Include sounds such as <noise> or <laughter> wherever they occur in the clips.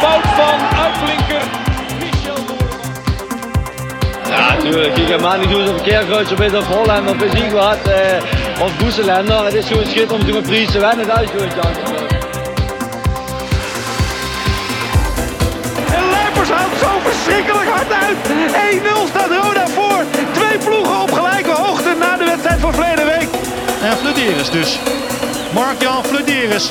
Fout van uitblinker Michel. Ja, natuurlijk. Ik ga maar niet doen of een keerkruidje bent of Holland of wat. Eh, of Boeselender. Het is gewoon schitterend om te gaan prijzen winnen. Dat is gewoon chance. En Lijpers houdt zo verschrikkelijk hard uit. 1-0 staat Roda voor. Twee ploegen op gelijke hoogte na de wedstrijd van verleden week. En Flederis dus. Mark-Jan Flederis.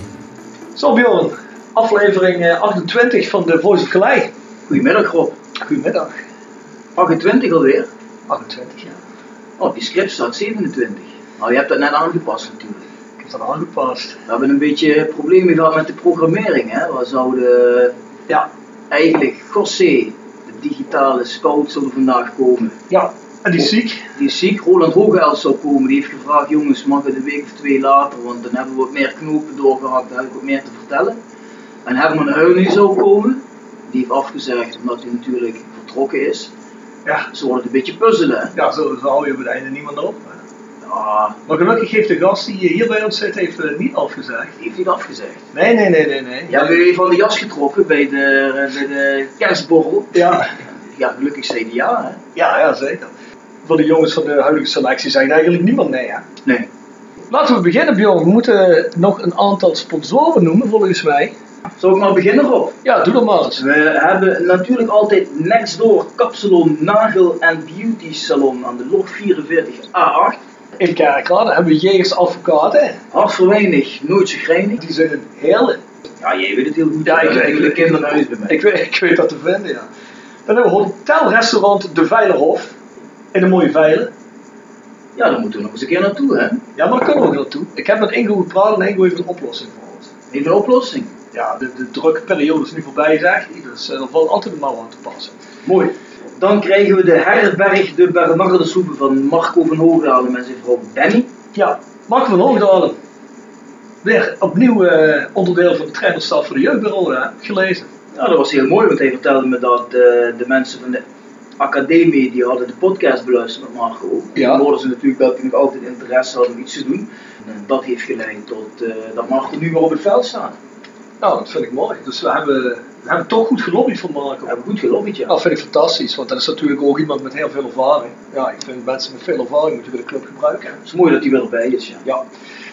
Bjorn, aflevering eh, 28 van de Voice of Calais. Goedemiddag Rob. Goedemiddag. 28 alweer. 28 jaar. Oh, op je script staat 27. Nou, je hebt dat net aangepast natuurlijk. Ik heb dat aangepast. We hebben een beetje problemen gehad met de programmering. Hè? We zouden Ja, eigenlijk José, de digitale scout, zullen vandaag komen. ja. En die is ziek. Die is ziek. Roland Hoogeld zou komen. Die heeft gevraagd, jongens, mag het een week of twee later? Want dan hebben we wat meer knopen doorgehakt. Dan heb ik wat meer te vertellen. En Herman Huining zou komen. Die heeft afgezegd omdat hij natuurlijk vertrokken is. Ja, Ze wordt het een beetje puzzelen. ja zo, hou je op het einde niemand op. Ja, Maar gelukkig heeft de gast die hier bij ons zit, heeft niet afgezegd. die heeft niet afgezegd. Nee, nee, nee, nee, nee. Ja, hebben jullie van de jas getrokken bij de, bij de kerstborrel? Ja, Ja, gelukkig zei hij ja, hè? ja, ja, zeker. Voor de jongens van de huidige selectie zijn eigenlijk niemand nee. Hè? Nee. Laten we beginnen, Bjorn. We moeten nog een aantal sponsoren noemen, volgens mij. Zal ik maar beginnen, Rob? Ja, doe dat maar eens. We hebben natuurlijk altijd next door Kapsalon Nagel en Beauty Salon aan de log 44A8. In Kerkrade hebben we Jegers Advocaten. Hart voor weinig, nooit chagrijnig. Die zijn een hele Ja, jij weet het heel goed. Ja, ik- ik ik- weet, ik weet dat te vinden, ja. Dan hebben we hotelrestaurant De Veilerhof. In de mooie Veilen. Ja, daar moeten we nog eens een keer naartoe, hè? Ja, maar daar kunnen we ook naartoe. Ik heb met Ingo gepraat en Ingo heeft een oplossing voor ons. Even een oplossing. Ja, de, de drukke periode is nu voorbij, hij. Dus eh, er valt altijd een mouw aan te passen. Mooi. Dan krijgen we de herberg de Bernardeshoeven van Marco van Hoogdalen met zijn vrouw Benny. Ja, Mark van Hoogdalen. Weer opnieuw eh, onderdeel van de trainerstaf voor de jeugdbureau, hè? gelezen. Ja, dat was heel mooi, want hij vertelde me dat eh, de mensen van de academie, die hadden de podcast beluisterd met Marco. Ja. Dan hoorden ze natuurlijk dat hij nog altijd interesse had om iets te doen. En dat heeft geleid tot eh, dat Marco nu weer op het veld staat. Nou, dat vind ik mooi. Dus we hebben, we hebben toch goed gelobbyd voor Marco. We hebben goed gelobbyd, ja. Dat vind ik fantastisch, want dat is natuurlijk ook iemand met heel veel ervaring. Ja, ik vind mensen met veel ervaring moeten we de club gebruiken. Het is mooi dat hij weer erbij is, ja. Ja.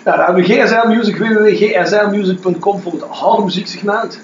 Nou, dan hebben we GSR Music, www.gsrmusic.com voor het harde muzieksegment.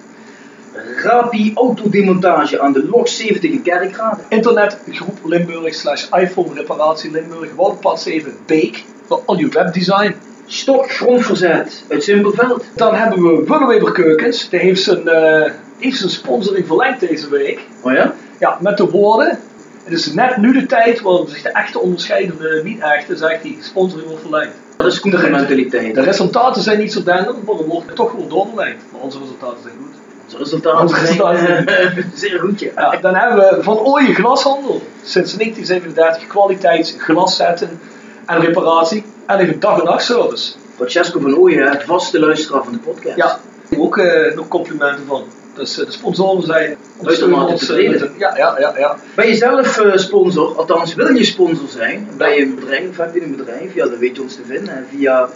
Rapi autodemontage aan de log 70 in Kerkrade. Internetgroep Limburg slash iPhone reparatie Limburg, Woudpad 7 Beek voor al je webdesign. Stok grondverzet uit Simpelveld. Dan hebben we Willeweber Keukens, die heeft zijn, eh, heeft zijn sponsoring verlengd deze week. Oh ja? Ja, met de woorden. Het is net nu de tijd waarop zich de echte onderscheiden de niet-echte, zegt hij, sponsoring wordt verlengd. Dat is mentaliteit. De resultaten zijn niet zo denderend, maar er wordt toch gewoon doorverlengd. Maar onze resultaten zijn goed. Zijn eh, zeer goed, ja. Ja, dan hebben we Van Ooyen Glashandel. Sinds 1937 kwaliteits glaszetten en reparatie. En even dag- en nachtservice. Francesco van Ooyen, vaste luisteraar van de podcast. Ja, ook eh, nog complimenten van. Dus eh, de sponsoren zijn Uitermate ons, eh, tevreden. met een- Ja, ja, ja, ja. Ben je zelf eh, sponsor, althans wil je sponsor zijn bij een bedrijf heb je een bedrijf? Ja, dan weet je ons te vinden hè, via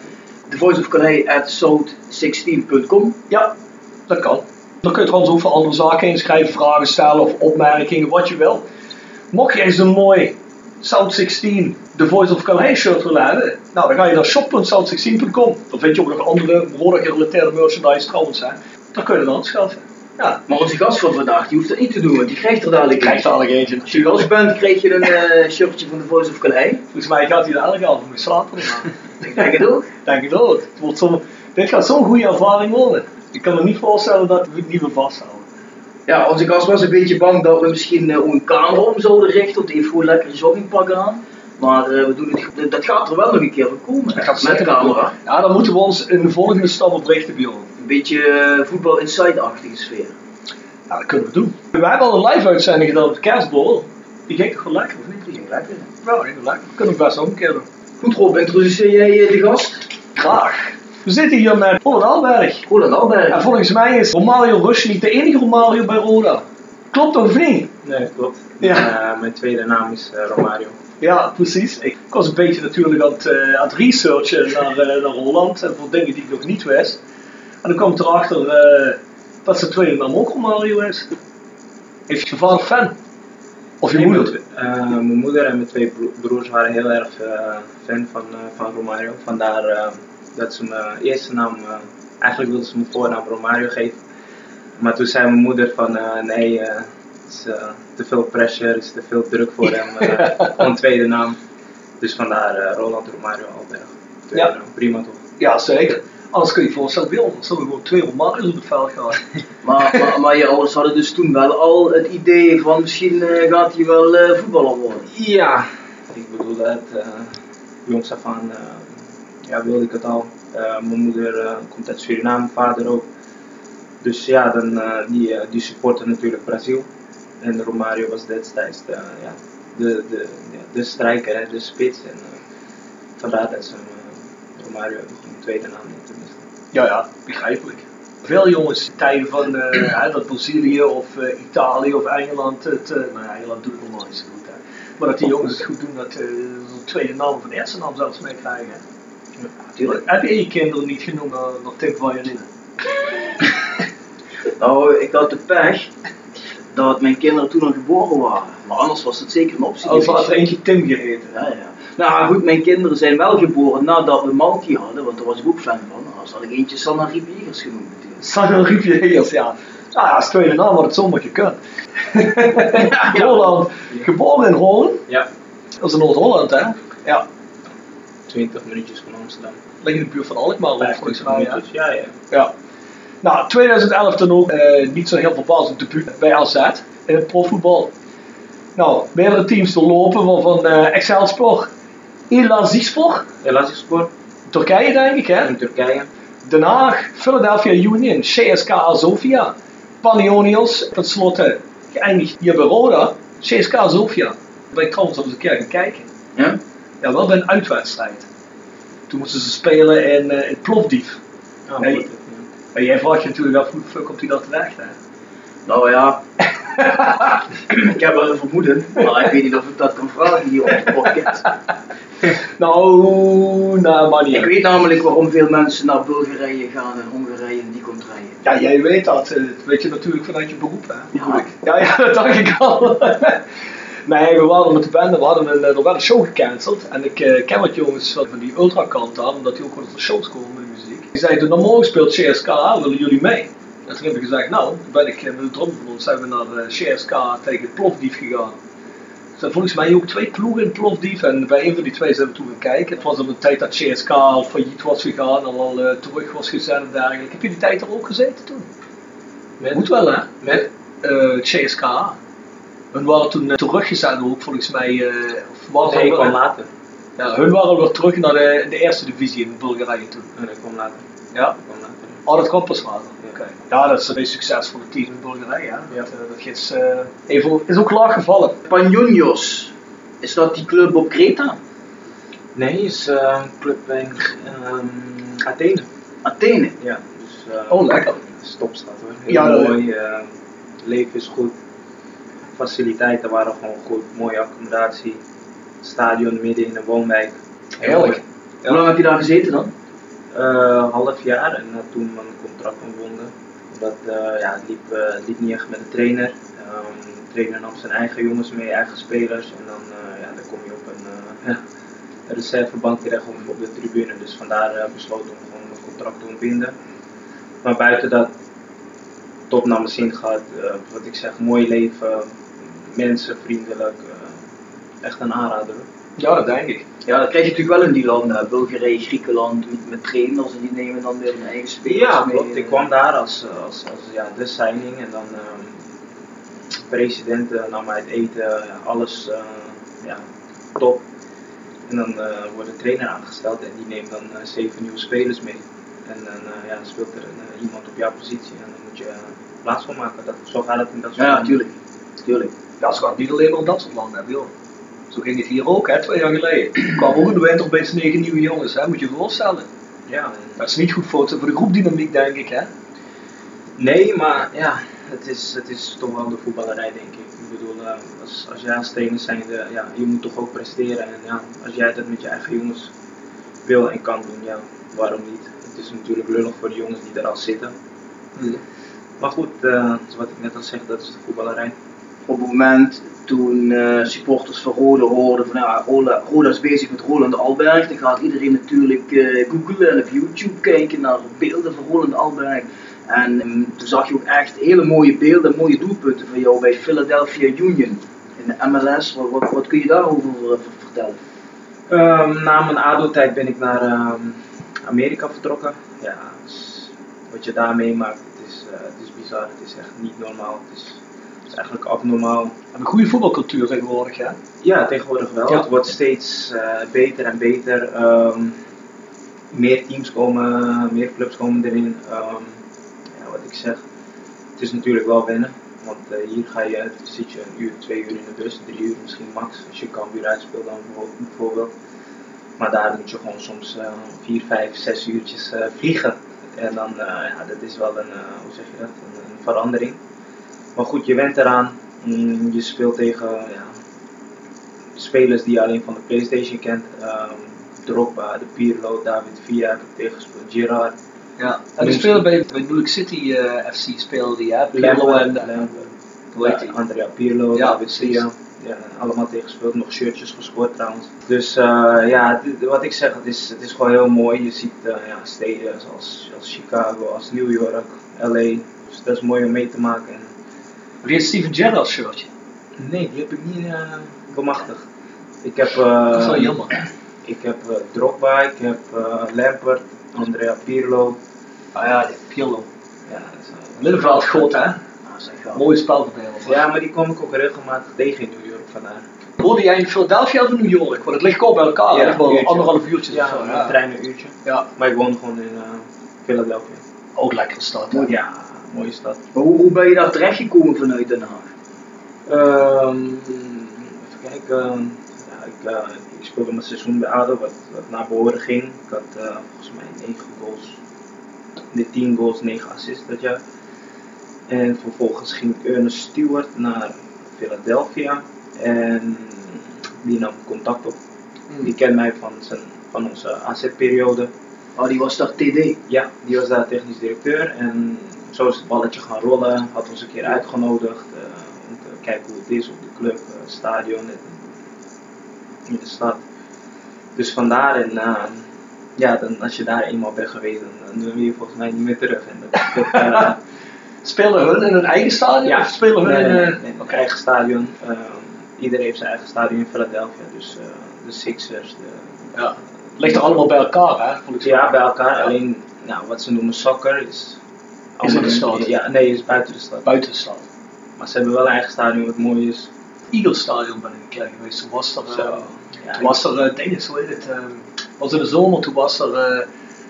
thevoiceofcalais.south16.com. Ja, dat kan. Dan kun je trouwens ook voor andere zaken inschrijven, vragen stellen of opmerkingen, wat je wil. Mocht je eens een mooi South 16 The Voice of Calais shirt willen hebben, nou dan ga je naar shop.south16.com. Dan vind je ook nog andere Roda gerelateerde merchandise trouwens. Hè. Dan kun je dat aanschaffen. Ja, Maar onze gast van vandaag, die hoeft dat niet te doen, want die krijgt er dadelijk krijg je dadelijk eentje. Als je gast bent, krijg je een eh, shirtje van de Voice of Calais. Volgens mij gaat hij er elke avond mee slapen. Ik denk het ook. Denk ik ook. Het wordt zo, dit gaat zo'n goede ervaring worden. Ik kan me niet voorstellen dat we het niet meer vasthouden. Ja, onze gast was een beetje bang dat we misschien eh, een camera om zouden richten, want die heeft gewoon lekker een joggingpak aan. Maar eh, we doen het, dat gaat er wel nog een keer voor komen. Dat gaat met zeker camera. Ja, dan moeten we ons in de volgende stap op richten, Bjorn. Een beetje eh, voetbal inside-achtige sfeer. Ja, dat kunnen we doen. We hebben al een live uitzending gedaan op de kerstbol. Die ging toch wel lekker, of niet? Die ging lekker. Ja, die ging lekker. We kunnen het best ook een keer doen. Goed Rob, introduceer jij de gast? Graag. We zitten hier met Roland Alberg. Roland Alberg. En volgens mij is Romario Rush niet de enige Romario bij Roda. Klopt dat of niet? Nee, klopt. Ja. Eh, mijn tweede naam is eh, Romario. Ja, precies. Ik was een beetje natuurlijk aan het, eh, aan het researchen naar, eh, naar Roland en voor dingen die ik nog niet wist. En dan kwam ik erachter eh, dat zijn tweede naam ook Romario is. Heeft je vader fan? Of je Nee, moeder? mijn- eh, mijn moeder en mijn twee bro- broers waren heel erg eh, fan van, eh, van Romario. Vandaar eh, dat ze mijn eerste naam, eh, eigenlijk wilden ze mijn voornaam Romario geven. Maar toen zei mijn moeder van eh, nee, eh, het is eh, te veel pressure, het is te veel druk voor hem, eh, <laughs> voor een tweede naam. Dus vandaar eh, Roland Romario Alberg. Tweede Ja. naam, prima toch? Ja, zeker. Anders kun je je voorstellen, bij ons we gewoon twee Romario's op het veld gaan. <laughs> Maar, maar, maar je ouders hadden dus toen wel al het idee van misschien eh, gaat hij wel eh, voetballer worden. Ja, ik bedoel dat uh, jongs af aan uh, ja, wilde ik het al. Uh, mijn moeder uh, komt uit Suriname, vader ook. Dus ja, dan, die, die supporten natuurlijk Brazil. En Romario was destijds de, ja, de, de, ja, de strijker, hè, de spits. En vandaar dat ze Romario een tweede naam missen. Ja, ja, begrijpelijk. Veel jongens tijden van <clears throat> uh, dat Brazilië of Italië of Engeland, het, uh, nou Engeland doet het nog niet zo goed. Hè. Maar dat die jongens het goed doen, dat ze een tweede naam of een eerste naam zelfs meekrijgen. Natuurlijk. Heb je je kinderen niet genoemd naar Tim Violin? <laughs> nou, ik had de pech dat mijn kinderen toen al geboren waren. Maar anders was het zeker een optie. Als had er eentje Tim geheten. Ja, ja. Nou goed, mijn kinderen zijn wel geboren nadat we Malky hadden, want daar was ik ook fan van. Anders had ik eentje Sanna Riviers genoemd. Sanna Riviers, ja. Nou ja, als tweede naam had het zomaar gekund. <laughs> ja, Holland, geboren in Holland. Ja. Dat is in Noord-Holland, hè? Ja. 20 minuutjes van Amsterdam. Ligt in de buurt van Alkmaar, volgens mij. Ja. ja, ja. ja. Nou, 2011 dan ook uh, niet zo heel verbaasd debuut bij AZ in het profvoetbal. Nou, meerdere teams doorlopen, waarvan Excelsior, Elazığspor, Elazığspor, Turkije denk ik hè? In Turkije. Den Haag, Philadelphia Union, CSKA Sofia, Panionios, tenslotte geëindigd hier bij Roda, CSKA Sofia. Ben ik trouwens al eens een keer gaan kijken. Ja? Ja, wel bij een uitwedstrijd. Toen moesten ze spelen in, uh, in Plovdiv. Hey, en jij vraagt je natuurlijk af hoe de fuck komt hij dat terecht hè? Nou ja, <laughs> ik heb wel een vermoeden, maar ik weet niet of ik dat kan vragen hier op de podcast. <laughs> nou, nou, maar niet. Ik weet namelijk waarom veel mensen naar Bulgarije gaan en Hongarije en die komt rijden. Ja, jij weet dat. Dat weet je natuurlijk vanuit je beroep, hè? Ja, ja, ja dat dacht ik al. Nee, we waren met de band en we hadden een, er werd een show gecanceld. En ik uh, ken wat jongens van die ultrakant daar, omdat die ook wel naar shows komen met muziek. Die zeiden, morgen speelt CSKA, willen jullie mee? En toen heb ik gezegd, nou, toen ben ik met de drum van ons zijn we naar CSK tegen Plovdiv gegaan. Er zijn volgens mij ook twee ploegen in Plovdiv en bij een van die twee zijn we toen gaan kijken. Het was op een tijd dat CSK al failliet was gegaan en al uh, terug was gezet en dergelijke. Heb je die tijd er ook gezeten toen? Met? Moet wel hè? Met? Uh, CSK. Hun waren toen teruggezet ook volgens mij. of waren nee, ik kwam later. Ja, hun waren weer terug naar de, de eerste divisie in Bulgarije toen. En ik kwam later. Ja? Ik kwam later. Oh, dat kwam pas later. Ja. Okay. ja, dat is een succesvolle team in Bulgarije. Ja. Dat, uh, dat is, uh, even, is ook laag gevallen. Panionios, is dat die club op Kreta? Nee, is uh, een club in um, Athene. Athene? Ja. Dus, oh, lekker. Stopstad hoor. Heel ja, mooi, leven is goed. Faciliteiten waren gewoon goed. Mooie accommodatie. Stadion midden in een woonwijk. Heerlijk. Hoe lang heb je daar gezeten dan? Uh, half jaar en uh, toen mijn contract ontbonden. Omdat uh, ja, het, liep, niet echt met de trainer. Um, de trainer nam zijn eigen jongens mee, eigen spelers. En dan, ja, dan kom je op een, <laughs> een reservebank terecht of op de tribune. Dus vandaar besloten om gewoon een contract te ontbinden. Maar buiten dat, top naar mijn zin gehad. wat ik zeg, mooi leven, mensen, vriendelijk. echt een aanrader. Ja, dat denk ik. Ja, dat krijg je natuurlijk wel in die landen, Bulgarije, Griekenland, met, met trainers en die nemen dan weer hun eigen spelers ja, mee. klopt. Ik kwam daar als, als, als ja, de signing en dan um, president uh, nam mij het eten, alles uh, ja, top. En dan uh, wordt een trainer aangesteld en die neemt dan zeven nieuwe spelers mee. En dan ja, speelt er een, iemand op jouw positie en dan moet je plaats voor maken. Dat, zo gaat het in dat soort Ja, natuurlijk. Tuurlijk. Ja, ze gaan niet alleen maar dat soort landen hebben, joh. Zo ging het hier ook, hè, twee jaar geleden. Er kwamen ook in de winter opeens negen nieuwe jongens, hè, moet je je voorstellen. Ja. Dat is niet goed voor, voor de groepdynamiek, denk ik, hè. Nee, maar ja, het is, het is toch wel de voetballerij, denk ik. Ik bedoel, uh, als, als jij als trainer zijnde, ja, je moet toch ook presteren. En ja, als jij dat met je eigen jongens wil en kan doen, ja, waarom niet? Het is natuurlijk lullig voor de jongens die er al zitten. Mm. Maar goed, uh, wat ik net al zeg, dat is de voetballerij. Op het moment toen uh, supporters van Rode hoorden van ja, Roda is bezig met Roland Alberg, dan gaat iedereen natuurlijk uh, googlen en op YouTube kijken naar beelden van Roland Alberg. En um, toen zag je ook echt hele mooie beelden, mooie doelpunten van jou bij Philadelphia Union in de MLS. Wat, wat, kun je daarover uh, vertellen? Um, na mijn ADO-tijd ben ik naar um, Amerika vertrokken. Ja, wat je daar meemaakt, het is, het is bizar, het is echt niet normaal. Het is, is eigenlijk abnormaal. Een goede voetbalcultuur tegenwoordig, ja? Ja, tegenwoordig wel. Ja. Het wordt steeds uh, beter en beter. Um, meer teams komen, meer clubs komen erin. Um, ja, wat ik zeg, het is natuurlijk wel wennen. Want uh, hier ga je, zit je een uur, twee uur in de bus, drie uur misschien max. Als je weer uitspeelt dan bijvoorbeeld. Maar daar moet je gewoon soms uh, vier, vijf, zes uurtjes vliegen. En dan, ja, dat is wel een, hoe zeg je dat, een, een verandering. Maar goed, je went eraan. Mm, je speelt tegen ja, spelers die je alleen van de PlayStation kent. Um, Drogba, De Pirlo, David Villa heb ik tegengespeeld, Gerard. Ja, en die spelen bij, bij New York City uh, FC speelde die, hè? Pirlo en hoe heet die? Andrea Pirlo, Ja, David Villa. Ja, allemaal tegengespeeld, nog shirtjes gescoord trouwens. Dus uh, ja, wat ik zeg, het is, het is gewoon heel mooi. Je ziet uh, ja, steden zoals, als Chicago, als New York, LA. Dus dat is mooi om mee te maken. En Heeft Steven Gerrard shirtje? Nee, die heb ik niet uh, bemachtigd. Ik heb, uh, Dat is wel jammer. Ik heb uh, Drogba, ik heb Lampert, Andrea Pirlo. Ah ja, die Pirlo. Ja, Middenveld groot, hè? Ah, zeg wel. Mooie spelverdeler. ja, maar die kom ik ook regelmatig tegen in New York vandaar. Woonde jij in Philadelphia of in New York? Want het ligt kort bij elkaar, Ja, wel uurtje. anderhalf uurtjes Ja, of zo. een trein een uurtje. ja, Maar ik woon gewoon in Philadelphia. ook lekkere stad. hè? Ja, mooie stad. Maar hoe, hoe ben je daar terechtgekomen vanuit Den Haag? Ehm, even kijken. Ja, ik, uh, ik speelde mijn seizoen bij ADO, wat, wat naar behoren ging. Ik had uh, volgens mij 9 goals, nee, 10 goals, 9 assists dat jaar. En vervolgens ging Ernest Stewart naar Philadelphia en die nam contact op. Die kent mij van, zijn, van onze AZ-periode. Oh, die was daar TD. Ja, die was daar technisch directeur en zo is het balletje gaan rollen. Had ons een keer uitgenodigd uh, om te kijken hoe het is op de club, uh, stadion in, in de stad. Dus vandaar en uh, ja, dan, als je daar eenmaal bent geweest, dan, dan wil je volgens mij niet meer terug. En dat, dat, <laughs> Spelen hun in hun eigen stadion? ja, Of spelen hun in... eh, nee, nee, eigen stadion. Uh, iedereen heeft zijn eigen stadion in Philadelphia, dus de Sixers. De, Ja. Ligt er allemaal bij elkaar, hè? ja, bij elkaar. Alleen nou, wat ze noemen soccer is. Is in de stad? Ja, nee, is buiten de stad. Buiten de stad. Maar ze hebben wel een eigen stadion wat mooi is. Eagles Stadion ben ik een keer geweest. Toen was er, Zo. eh, Ja, toen was er, uh, Dennis, hoe heet het? eh, was in de zomer, toen was er, eh,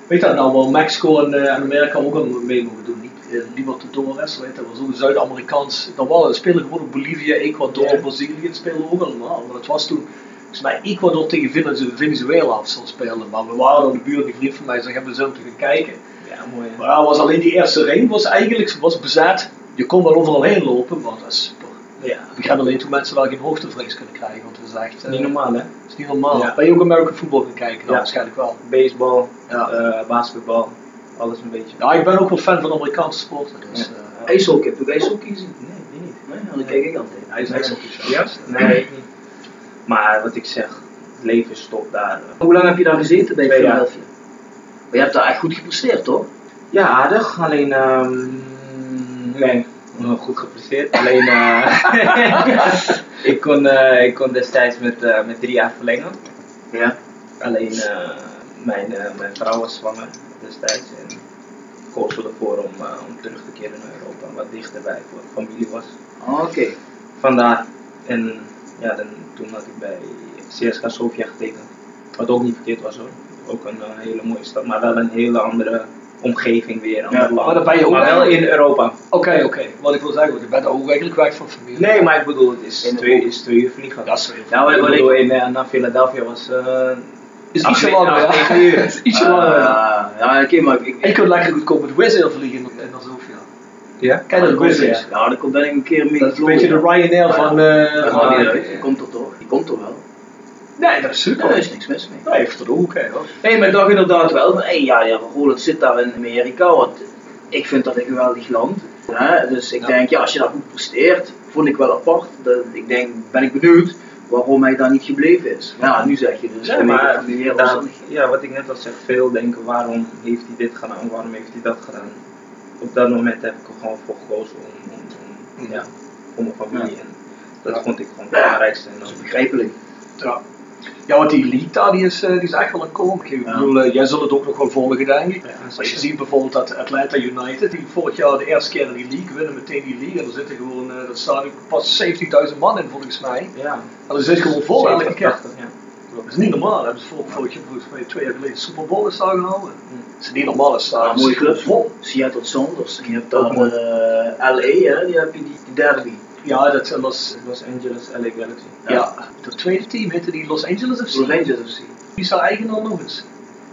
weet je dat nou wel, Mexico en, eh, Amerika ook aan mee mogen doen. Niet uh, Libertadores, weet je, dat was ook een Zuid-Amerikaans. Dat was, spelen gewoon Bolivia, Ecuador, Ja. Brazilië, spelen ook allemaal. Maar dat was toen, volgens mij, Ecuador tegen Venez- Venezuela zo spelen. Maar we waren in de buurt, die vriend van mij zei, hebben we zo te gaan kijken. ja, mooi. hè. Maar was alleen die eerste ring was eigenlijk was bezet. Je kon wel overal heen lopen, maar dat is super. Ja, Ik begrijp alleen toen mensen wel geen hoogtevrees kunnen krijgen, want dat is echt eh, niet normaal hè. dat is niet normaal. Ja. Ben je ook American football gaan kijken? Dan Ja. waarschijnlijk wel. Baseball, Ja. eh, basketbal, alles een beetje. ja, ik ben ook wel fan van Amerikaanse sporten. Dus, eh, IJshockey, heb je ijshockey gezien? Nee, niet. Nee, dat kijk ik altijd. is ijshockey. Ja? Nee, ik niet. Maar wat ik zeg, het leven stopt daar. Hoe lang heb je daar gezeten bij Twee. Philadelphia? Maar je hebt daar echt goed gepresteerd, toch? Ja, aardig. Alleen, ehm nee, goed gepresteerd. Alleen, eh, <laughs> ik, kon, eh, ik kon destijds met, eh, met drie jaar verlengen. Ja. Alleen, mijn, mijn vrouw was zwanger destijds. En koos ze ervoor om, om terug te keren naar Europa. Wat dichterbij voor de familie was. Ah, Oké. Vandaar. En ja, dan, toen had ik bij CSK Sofia getekend. Wat ook niet verkeerd was hoor. Ook een eh, hele mooie stad, maar wel een hele andere omgeving weer. Een land. maar dan ben je ook maar wel in Europa. Oké, oké. Wat ik wil zeggen, want ik ben ook eigenlijk weg van familie. Nee, maar ik bedoel, het is twee, is twee uur vliegen. Dat is Ja, wat, ik wat bedoel, ik... in, eh, naar Philadelphia was. eh is ietsje langer, <laughs> ja. uur. is ietsje langer. ja. Ja, oké, maar ik... Je kunt lekker goedkoop met Wizz vliegen en dan Sofia. Ja? Ken je dat? Ja, daar ben ik een keer mee Dat is een beetje de. Ryanair van... Dat oké. die komt er toch? Die komt er wel. Nee, dat is super. Daar is niks mis mee. Nee, heeft er ook, hè. hoor. Nee, maar ik dacht inderdaad wel van, ja, ja, Roland zit daar in Amerika, want ik vind dat een geweldig land. Hè? Dus ik Ja. denk, ja, als je daar goed presteert, vond ik wel apart. Dat, ik denk, ben ik benieuwd waarom hij daar niet gebleven is. Maar ja, nu zeg je dus, Ja, maar ja, wat ik net al zeg, veel denken waarom heeft hij dit gedaan, waarom heeft hij dat gedaan. Op dat moment heb ik er gewoon voor gekozen om, om, om, ja, voor mijn familie. En dat vond ik gewoon het belangrijkste. En dan, Begrijpelijk. Ja. Ja, want die league daar, die is, eh, die is echt wel een kom. Ik bedoel, eh, jij zult het ook nog wel volgen, denk ik. Als je ziet bijvoorbeeld dat Atlanta United, die vorig jaar de eerste keer in die league winnen, meteen die league. En er zitten gewoon, eh, dat stadion pas 70.000 man in volgens mij. ja, En er zit gewoon vol elke 70, keer. 80, ja. Dat is niet normaal. Hebben ze vorig, jaar, volgens mij twee jaar geleden Super Bowl is daar gehouden. Dat is niet normaal is Ja, daar. mooie clubs. Vol. Seattle Sounders. Je hebt daar eh, LA, hè, die heb je die, derby. Ja, dat zijn Los, Los Angeles, LA Galaxy. ja. het tweede team heette die Los Angeles of Los Angeles FC. Die is daar eigenaar nog eens.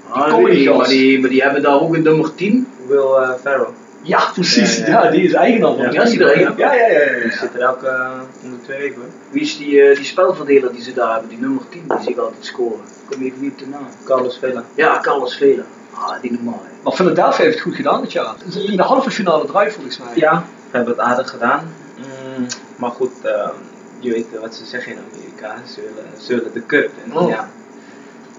Ah, die niet, maar die, maar die hebben daar ook een nummer 10. Will uh, Ferrell. Ja, precies. Ja, Ja, ja. die is van Ja, die is die er. Ja, ja, ja. Die zit er elke uh, om de twee weken hoor. Wie is die, eh, die spelverdeler die ze daar hebben, die nummer 10, die zie ik altijd scoren. Kom even niet op de naam. Carlos Vela. Ja, Carlos Vela. Ah, die normaal. Maar Philadelphia heeft het goed gedaan dit jaar. In de halve finale draai volgens mij. Ja, we hebben het aardig gedaan. Mm, maar goed, uh, je weet wat ze zeggen in Amerika. Ze willen, ze willen de cup. En Oh. ja,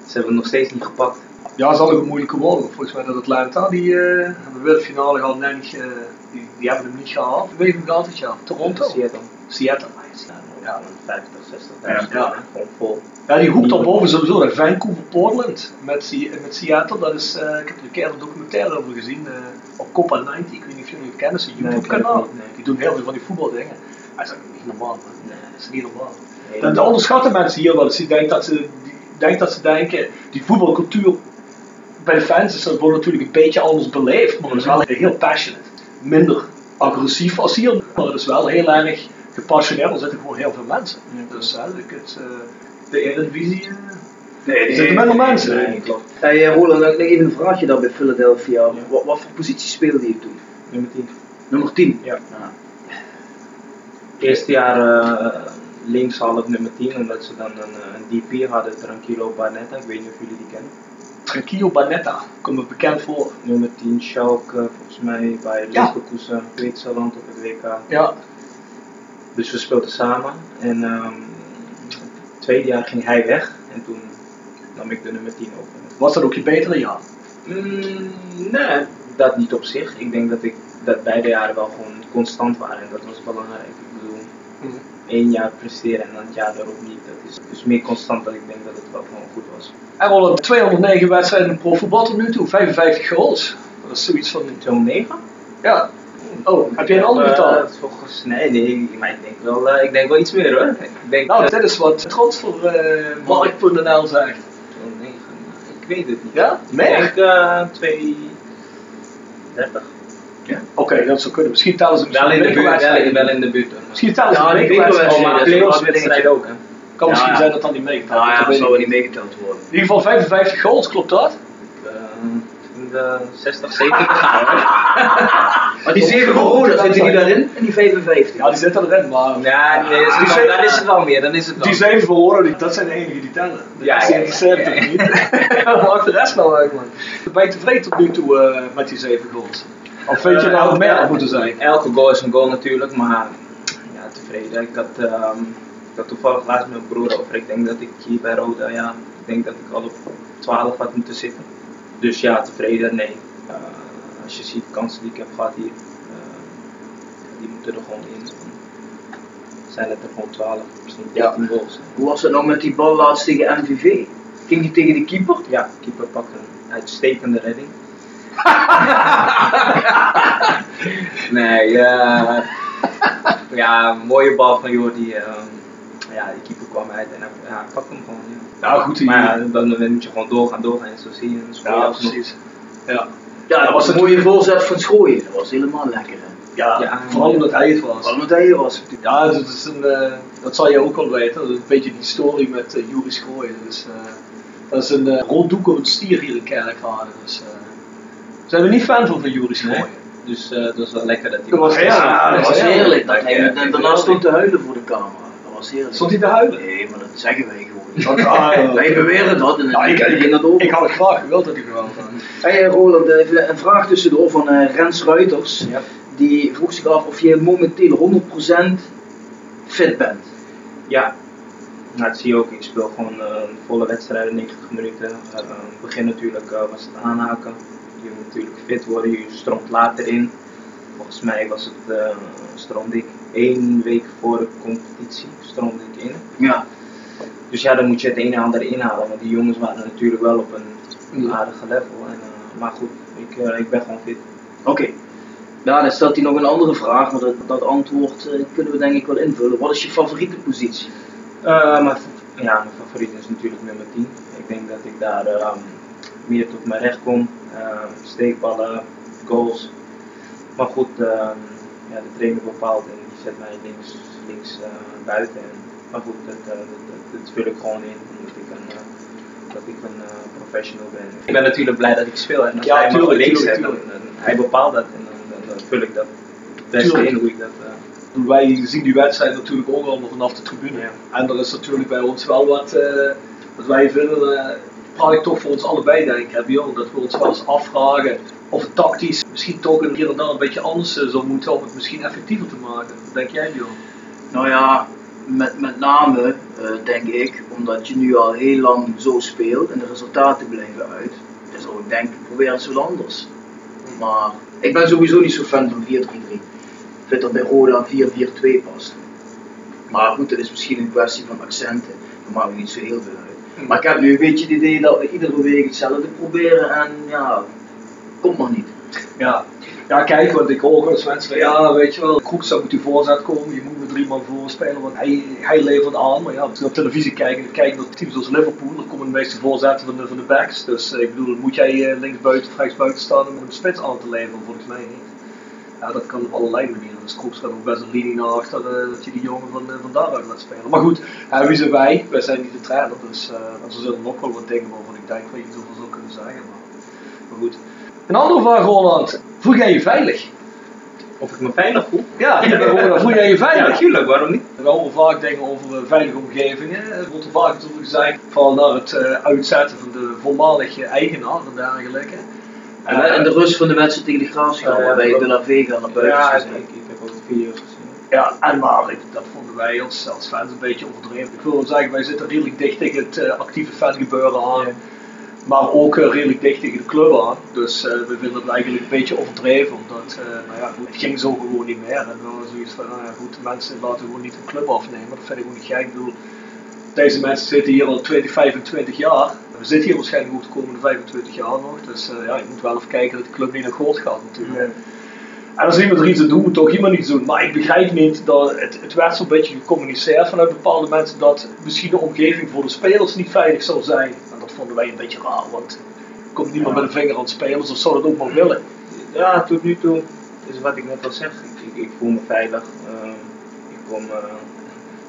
ze hebben het nog steeds niet gepakt. Ja, zal ook een moeilijke worden. Volgens mij dat Atlanta, die uh, hebben de finale gehad, nee, niet, uh, die, die hebben hem niet gehaald. Wie heeft hem dit jaar? Toronto? Seattle. Seattle. Ja, 50, 60 Ja. ja. vol. Ja, die hoek daarboven sowieso, dat Vancouver, Portland met, Se- met Seattle, dat is, uh, ik heb er een keer een documentaire over gezien op Copa 90, ik weet niet of jullie het kennen, dat is een Nee, YouTube ken ik kanaal. niet, nee. Die doen heel veel van die voetbaldingen. Dat is ook niet normaal man. Nee. Dat is niet normaal. Nee, Dat, dat onderschatten mensen hier wel eens. Die denken dat ze, die, denken dat ze denken, die voetbalcultuur bij de fans is dat wordt natuurlijk een beetje anders beleefd, maar het is wel heel passionate. Minder agressief als hier, maar het is wel heel erg gepassioneerd. Er zitten gewoon heel veel mensen. Ja. Dus hè, ik het, uh, de Eredivisie, uh, Nee, er zitten minder mensen. Nee, klopt. Hey, uh, Roland, nog even een vraagje daar bij Philadelphia. Wat, wat voor positie speelde je toen? Nummer 10. Nummer 10? Ja. Eerste jaar uh, linkshalf nummer 10, omdat ze dan een, een DP hadden, Tranquilo Barnetta. Ik weet niet of jullie die kennen. Tranquillo Barnetta, komt me bekend voor. Nummer 10 Schalke, volgens mij bij Ja. Leverkusen, Zwitserland op het WK. Ja, Dus we speelden samen en um, het tweede jaar ging hij weg en toen nam ik de nummer 10 over. was dat ook je betere jaar? Mm, nee, dat niet op zich. Ik denk dat, ik, dat beide jaren wel gewoon constant waren en dat was belangrijk. Ik bedoel, Mhm. Één jaar presteren en dan het jaar daarop niet. Dat is dus meer constant dat ik denk dat het wel gewoon goed was. En Roland, 209 wedstrijden in profvoetbal tot nu toe, 55 goals. Dat is zoiets van, 209? ja. Oh, heb jij een ander getal? Uh, volgens, nee, nee, maar ik denk wel, uh, ik denk wel iets meer hoor. Ik denk, Nou, dit is wat trots voor uh, Mark.nl zegt. 209, ik weet het niet. Ja? Meer? Ik denk uh, 230. Ja? Oké, okay, dat zou kunnen. Misschien tellen ze wel in de buurt. Wel, wel in de buurt. Misschien tellen ze ja, een. Oh, maar playoffs wedstrijd ook hè. Kan misschien ja. zijn dat dan niet meegeteld Ja, ja, dat zou wel niet meegeteld worden. In ieder geval 55 goals, klopt dat? Uh, in de 60, 70 gaan Maar die 7 van Roda, zitten die daarin? En die 55? Ja, die zitten erin, maar... Ja, nee, is dan is het wel meer, dan is het wel. Die 7 van Roda, dat zijn de enigen die tellen. Ja, dat ja, interesseert ja, ja, niet. <laughs> <laughs> Maakt de rest nou uit, man. Ben je tevreden tot nu toe uh, met die 7 goals? Of vind je nou meer elke- moeten zijn? Elke goal is een goal natuurlijk, maar ja, tevreden. Ik had, um, had toevallig laatst met mijn broer over. Ik denk dat ik hier bij Roda, ja, ik denk dat ik al op 12 had moeten zitten. Dus ja, tevreden, nee. Uh, als je ziet de kansen die ik heb gehad hier, uh, die moeten er gewoon in. Zijn het er gewoon 12, misschien 13 ja. goals. Hoe was het nou met die bal laatst tegen MVV? Ging die tegen de keeper? Ja, de keeper pakte een uitstekende redding. Nee, uh, ja, mooie bal van Jordi. Uh, ja, die keeper kwam uit en hij ja, pakte hem gewoon. Ja. Nou goed, maar ja, dan, dan moet je gewoon doorgaan, doorgaan en zo zie je. Dus ja, precies. Ja. ja, dat was een mooie voorzet van Schooien. Dat was helemaal lekker. Hè? Ja, ja, vooral omdat hij het was. Vooral omdat hij het was. Ja, dat, is een, uh, dat zal je ook wel weten. Dat is een beetje die story met uh, Juri Schooien. Dus, uh, dat is een uh, rond doek op een stier hier in Kerkrade. Dus, zijn we niet fan van van Schooien. Nee. Dus dat is wel lekker dat hij... Dat was, ja, dat was heerlijk. Dat hij daarna stond te huilen voor de camera. Dat was heerlijk. Stond hij te huilen? Nee, maar dat zeggen wij gewoon. <laughs> Dat, wij beweren dat en ik, ik, ik, dat over. ik had het graag gewild dat hij gewild had. Hey Roland, even een vraag tussendoor van Rens Ruiters. Ja die vroeg zich af of je momenteel 100% fit bent. Ja, nou, dat zie je ook. Ik speel gewoon uh, volle wedstrijden, 90 minuten. Uh, het begin natuurlijk uh, was het aanhaken. Je moet natuurlijk fit worden, je stroomt later in. Volgens mij was het, uh, stroomde ik één week voor de competitie, stroomde ik in. Ja. Dus ja, dan moet je het een en ander inhalen, want die jongens waren natuurlijk wel op een aardige level. En, maar goed, ik, ik ben gewoon fit. Oké. Ja, dan stelt hij nog een andere vraag, maar dat, dat antwoord kunnen we denk ik wel invullen. Wat is je favoriete positie? Mijn, ja, mijn favoriet is natuurlijk nummer 10. Ik denk dat ik daar uh, meer tot mijn recht kom. steekballen, goals. Maar goed, ja, de trainer bepaalt en die zet mij links, links buiten. En, maar goed, dat, dat, dat, dat, vul ik gewoon in. Omdat ik een, dat ik een professional ben. Ik ben natuurlijk blij dat ik speel en als ja, hij me links zet, dan, hij bepaalt dat. En, dan vul ik dat het beste in hoe ik dat. Wij zien die wedstrijd natuurlijk ook allemaal vanaf de tribune. Ja. En er is natuurlijk bij ons wel wat, uh, wat wij vinden, uh, ik toch voor ons allebei denk ik, Bjorn, dat we ons wel eens afvragen of het tactisch misschien toch een en daar een beetje anders zou moeten om het misschien effectiever te maken. Wat denk jij Bjorn? Nou ja, met, met name denk ik, omdat je nu al heel lang zo speelt en de resultaten blijven uit. Dan zou ik denken, probeer het zo anders. Maar ik ben sowieso niet zo fan van 4-3-3. Ik vind dat bij Roda 4-4-2 past. Maar goed, dat is misschien een kwestie van accenten. Dat maakt niet zo heel veel uit. <laughs> Maar ik heb nu een beetje het idee dat we iedere week hetzelfde proberen en ja, komt nog niet. Ja, ja kijk, want ik hoor eens mensen van ja, weet je wel, Kroekstad moet die voorzet komen, je moet met drie man voorspelen, want hij, hij levert aan. Maar ja, als je op televisie kijkt en kijkt naar teams als Liverpool, dan komen de meeste voorzetten van de, van de backs. Dus uh, ik bedoel, moet jij uh, links buiten of rechts buiten staan om een spits aan te leveren? Volgens mij niet. Ja, dat kan op allerlei manieren. Dus Kroekstad ook best een linie naar achter uh, dat je die jongen van, van daaruit laat spelen. Maar goed, wie zijn wij? Wij zijn niet de trainer, dus er zullen nog wel wat dingen waarvan ik denk wat je over zou kunnen zeggen. Maar, maar goed. Een andere vraag, Roland. Voel jij je veilig? Of ik me veilig voel? Ja, <laughs> voel jij je veilig? Ja, natuurlijk, waarom niet? We horen vaak dingen over uh, veilige omgevingen. Er wordt er vaak natuurlijk gezegd van naar het uh, uitzetten van de voormalige eigenaar en dergelijke. En, uh, en de rust van de mensen tegen de graafschap, uh, bij de La Vega naar buiten Ja, ik, Ja, en maar dat vonden wij als, als fans een beetje overdreven. Ik wil zeggen, wij zitten redelijk dicht tegen het actieve fangebeuren aan. Ja maar ook uh, redelijk dicht tegen de club aan. Dus uh, we vinden het eigenlijk een beetje overdreven, omdat nou ja, het ging zo gewoon niet meer. En we hadden zoiets van, nou ja, goed, de mensen laten gewoon niet een club afnemen. Dat vind ik ook niet gek. Ik bedoel, deze mensen zitten hier al 20, 25 jaar. We zitten hier waarschijnlijk ook de komende 25 jaar nog. Dus ja, je moet wel even kijken dat de club niet naar groot gaat natuurlijk. En als iemand er iets aan doet, moet toch iemand iets doen. Maar ik begrijp niet dat het, het werd zo'n beetje gecommuniceerd vanuit bepaalde mensen dat misschien de omgeving voor de spelers niet veilig zou zijn. En dat vonden wij een beetje raar, want er komt niemand ja. met een vinger aan spelers of zou dat ook maar willen. Ja, tot nu toe is wat ik net al zeg. Ik, ik, ik voel me veilig. Uh, ik kom uh,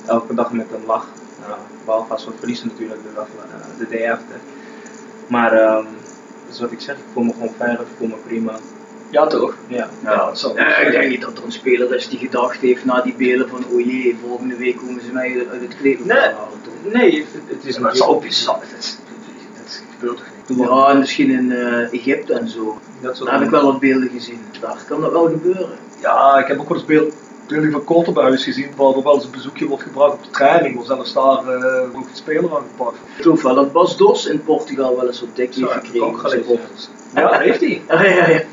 elke dag met een lach. Nou, behalve als we verliezen natuurlijk de, dag, uh, de day after. Maar um, dat is wat ik zeg, ik voel me gewoon veilig, ik voel me prima. Ja, toch? Ja. ja, ja, ja ik denk niet dat er een speler is die gedacht heeft na die belen van oh jee, volgende week komen ze mij uit het kleedlokaal nee, halen. Toch? Nee, het, is maar het bizar. Dat, dat gebeurt toch niet? Ja, misschien in uh, Egypte en zo. Dat Daar heb ik wel wat beelden gezien. Daar kan dat wel gebeuren. Ja, ik heb ook wel eens beeld, Jullie van Kortenbuis gezien, waar er wel eens een bezoekje wordt gebracht op de training, waar zelfs daar uh, nog een speler aangepakt. Ik geloof wel dat Bas Dos in Portugal wel eens wat dik heeft gekregen. Ook gelezen. Ja, heeft hij. <laughs> Ja, ja, ja.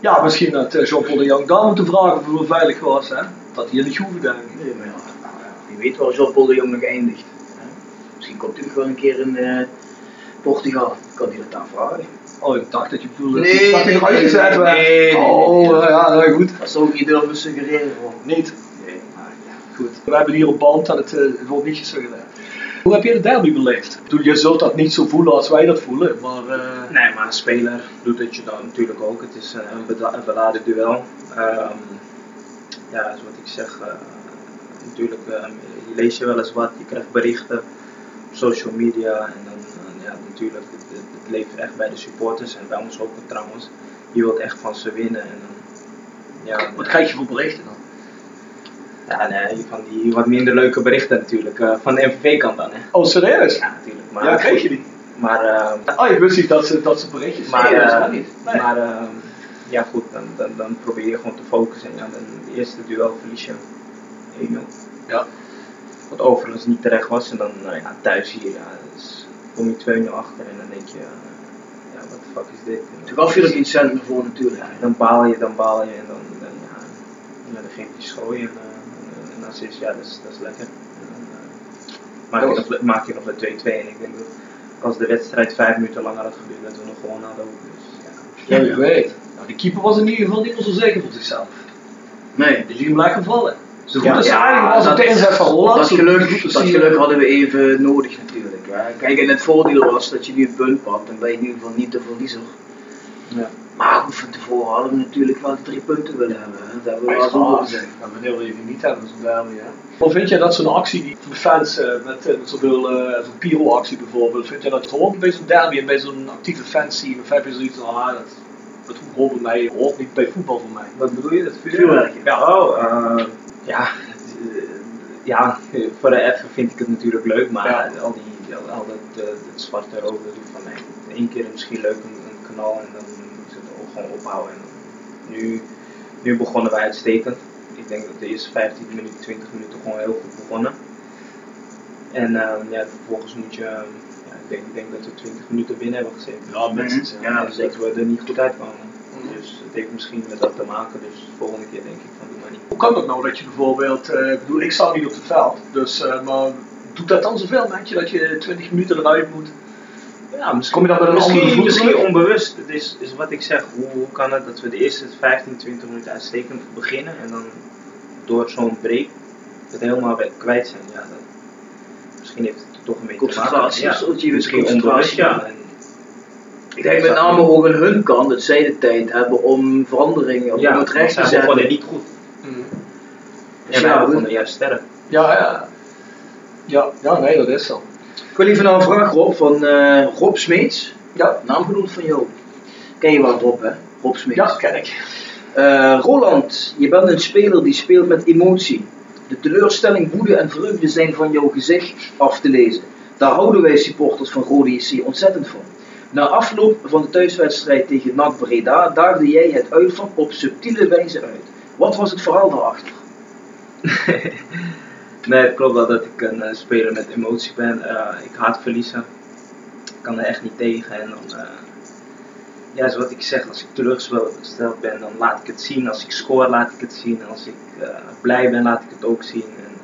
Ja, misschien dat uh, Jean-Paul de Jong dan moeten vragen of wel veilig was, hè? Dat hij groeven denk ik. Nee, maar ja, wie weet waar Jean-Paul de Jong nog eindigt. Hè? Misschien komt hij nog wel een keer in uh, Portugal. Kan hij dat dan vragen? Oh, ik dacht dat je bedoelde Nee, dat hij uitgezet nee, werd. nee, oh, nee. uh, ja, nou goed. Dat zou ik niet durven suggereren. Hoor. Niet. Nee, maar ja. Goed. We hebben hier op band dat het, het wordt niet gesuggereerd. Hoe heb je de derby beleefd? Je zult dat niet zo voelen als wij dat voelen, maar... Uh... Nee, maar een speler doet het je dan natuurlijk ook. Het is een, beda- een beladen duel. Um, ja, zoals ik zeg, uh, natuurlijk, uh, je leest je wel eens wat, je krijgt berichten op social media en dan, ja, natuurlijk, het, het, het leeft echt bij de supporters en bij ons ook trouwens. Je wilt echt van ze winnen en dan, ja. Wat krijg je voor berichten dan? Ja, nee, van die wat minder leuke berichten natuurlijk. Uh, van de MVV-kant dan, hè. Oh, serieus? Ja, natuurlijk. Maar, ja, kreeg je die? Maar, uh, oh, ik wist niet dat ze, dat ze berichtjes maar, nee, uh, dat niet. Nee. Maar, uh, ja goed, dan, dan, dan probeer je gewoon te focussen. En ja, dan de eerste duel verlies je 1-0. Ja. Wat overigens niet terecht was. En dan ja, thuis hier, ja, dus kom je 2-0 achter en dan denk je, ja, wat de fuck is dit? En Toen gaf je er geen cent meer voor natuurlijk. Ja, dan baal je, dan baal je en dan, dan, ja, en dan geef je schooi en, en ja, dat is, dat is lekker. Dan, maak, je nog, maak je nog de 2-2 en ik denk dat als de wedstrijd vijf minuten langer had geduurd, dat we nog gewonnen hadden. Dus, ja, ja, wie weet. Nou, de keeper was in ieder geval niet meer zo zeker van zichzelf. Nee. Dus die blijft vallen. Zo goed Ja, als ja, eigenlijk was de inzet van Holland. Dat geluk, dat geluk eh, hadden we even nodig natuurlijk. Ja. Kijk, en het voordeel was dat je nu een punt pakt, dan ben je in ieder geval niet de verliezer. Ja. Maar goed, van tevoren hadden we natuurlijk wel drie punten willen hebben. Hè. Dat hebben we wel gezegd. Ja, wanneer wil je die niet hebben, zo'n derby, hè? Of vind jij dat zo'n actie die van de fans, eh, met, eh, met zoveel, eh, zo'n Piro-actie bijvoorbeeld, vind jij dat het hoort bij zo'n derby en bij zo'n actieve fanscene? Of heb je zoiets van, ah, dat, dat hoort bij mij, hoort niet bij voetbal voor mij? Wat bedoel je? Dat Vuurwerk. Ja, oh, uh, ja, uh, ja, voor de F vind ik het natuurlijk leuk, maar Ja. al, die, al, dat, uh, dat zwarte rood, van mij. Eén keer misschien leuk een, een kanaal en dan moet je het ook gewoon ophouden. En nu, nu begonnen wij uitstekend. Ik denk dat de eerste 15 minuten, 20 minuten gewoon heel goed begonnen. En uh, ja, vervolgens moet je, ja, ik, denk, ik denk dat we 20 minuten binnen hebben gezeten. Ja, minstens, Ja, ja. dus dat we er niet goed uitkwamen. Dus het heeft misschien met dat te maken, dus de volgende keer denk ik van doe maar niet. Hoe kan dat nou dat je bijvoorbeeld, eh, ik bedoel, ik sta niet op het veld, dus, eh, maar doet dat dan zoveel, je, dat je 20 minuten eruit moet? Ja, misschien, Kom je dan misschien, andere voet misschien terug? onbewust. Het is, is wat ik zeg. Hoe, hoe kan het dat we de eerste 15, 20 minuten uitstekend beginnen en dan door zo'n break het helemaal kwijt zijn? Ja, dat, misschien heeft het toch een beetje te maken. Concentratie, Ja, misschien concentratie. onbewust, ja. En, Ik denk met name ook aan hun kant dat zij de tijd hebben om veranderingen, ja, het recht te zetten. begonnen niet goed. En Ja, wij goed. begonnen juist sterk. Ja, ja. Ja, ja, nee, dat is zo. Ik wil even naar een vraag Rob van eh, Rob Smeets. Ja. Naamgenoot van jou. Ken je wel Rob hè? Rob Smeets. Ja, ken ik. Eh, Roland, je bent een speler die speelt met emotie. De teleurstelling, woede en vreugde zijn van jouw gezicht af te lezen. Daar houden wij supporters van Rode JC ontzettend van. Na afloop van de thuiswedstrijd tegen NAC Breda daagde jij het uitvak op subtiele wijze uit. Wat was het verhaal daarachter? <laughs> Nee, het klopt wel dat ik een eh, speler met emotie ben. Eh, ik haat verliezen. Ik kan er echt niet tegen. En dan, eh, ja, zoals ik zeg, als ik teleurgesteld ben, dan laat ik het zien. Als ik score, laat ik het zien. Als ik blij ben, laat ik het ook zien. En,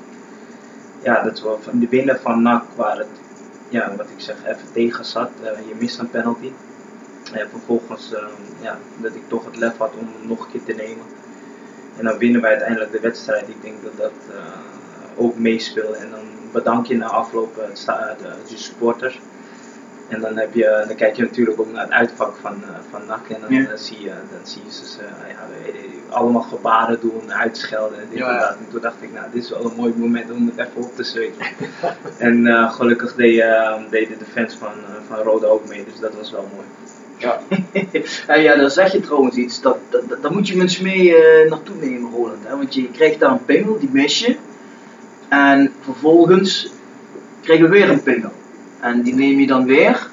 ja, dat is van de winnen van NAC, waar het, ja, wat ik zeg, even tegen zat. Je mist een penalty. En vervolgens, eh, ja, dat ik toch het lef had om hem nog een keer te nemen. En dan winnen wij uiteindelijk de wedstrijd. Ik denk dat dat ook meespeelt. En dan bedank je na afloop eh, sta- de, de supporters. En dan, heb je, dan kijk je natuurlijk ook naar het uitvak van, eh, van NAC. En dan, Ja. eh, zie, je, dan zie je ze ja, allemaal gebaren doen, uitschelden. En, dit Ja, en ja. dat. en toen dacht ik, nou, dit is wel een mooi moment om het even op te zweten. <laughs> en eh, gelukkig deed, eh, deden de fans van, eh, van Rode ook mee. Dus dat was wel mooi. Ja. <laughs> Ja, ja, dan zeg je trouwens iets, dat, dat, dat, daar moet je mensen mee eh, naartoe nemen, Roland. Hè? Want je krijgt daar een pingel, die mis je. En vervolgens krijgen we weer een pingel. En die neem je dan weer.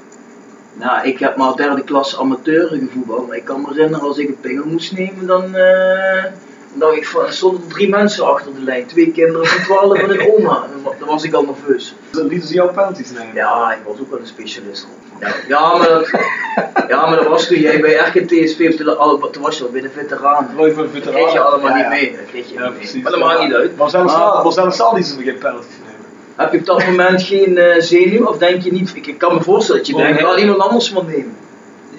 Nou, ik heb maar derde klas amateur gevoetbald, maar ik kan me herinneren als ik een pingel moest nemen, dan... Dan dacht ik van, stonden er drie mensen achter de lijn. Twee kinderen van 12 en een oma. Dan was ik al nerveus. Dan lieten ze jouw penalties nemen. Ja, ik was ook wel een specialist. Ja, ja, maar dat, ja, maar dat was toen jij bij toen, al- toen was je al bij de veteranen. Mooi voor de Dat veteranen. kreeg je allemaal Ja, niet ja. mee. Dat kreeg je Ja, niet mee. precies. Maar dat maakt niet uit. Maar zelfs Maar- al, maar zelfs al lieten ze geen penalties nemen. Heb je op dat moment geen eh, zenuw of denk je niet? Ik, ik kan me voorstellen dat je Oh, denkt, nee. laat iemand anders maar nemen.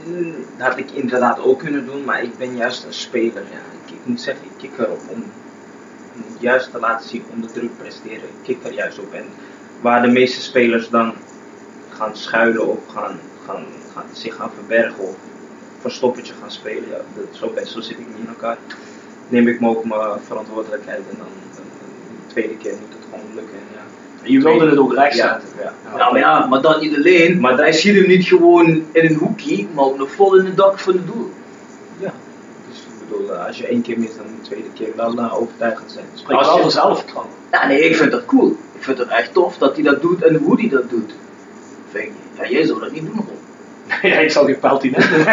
Mm, Dat had ik inderdaad ook kunnen doen, maar ik ben juist een speler. Ja. Ik, ik moet zeggen, ik kik erop om, om het juist te laten zien onder druk presteren. Ik kik er juist op. En waar de meeste spelers dan gaan schuilen of gaan, gaan, gaan zich gaan verbergen of verstoppertje gaan spelen, ja, dat, zo, zo zit ik niet in elkaar. Neem ik me ook mijn verantwoordelijkheid en dan, de tweede keer moet het gewoon lukken. En ja. Je wilde het ook recht Ja, zetten. ja. Ja, maar ja, maar dat niet alleen. Maar hij schiet hem niet gewoon in een hoekje, maar ook nog vol in het dak van het doel. Ja, dus ik bedoel, eh, als je één keer mist, dan de tweede keer wel eh, overtuigend zijn. Spreek Als je- van zelfvertrouwen. Ja, nee, ik vind dat cool. Ik vind het echt tof dat hij dat doet en hoe hij dat doet. Vind ja, jij zou dat niet doen, Rob. <laughs> Ja, ik zou geen penalty nemen.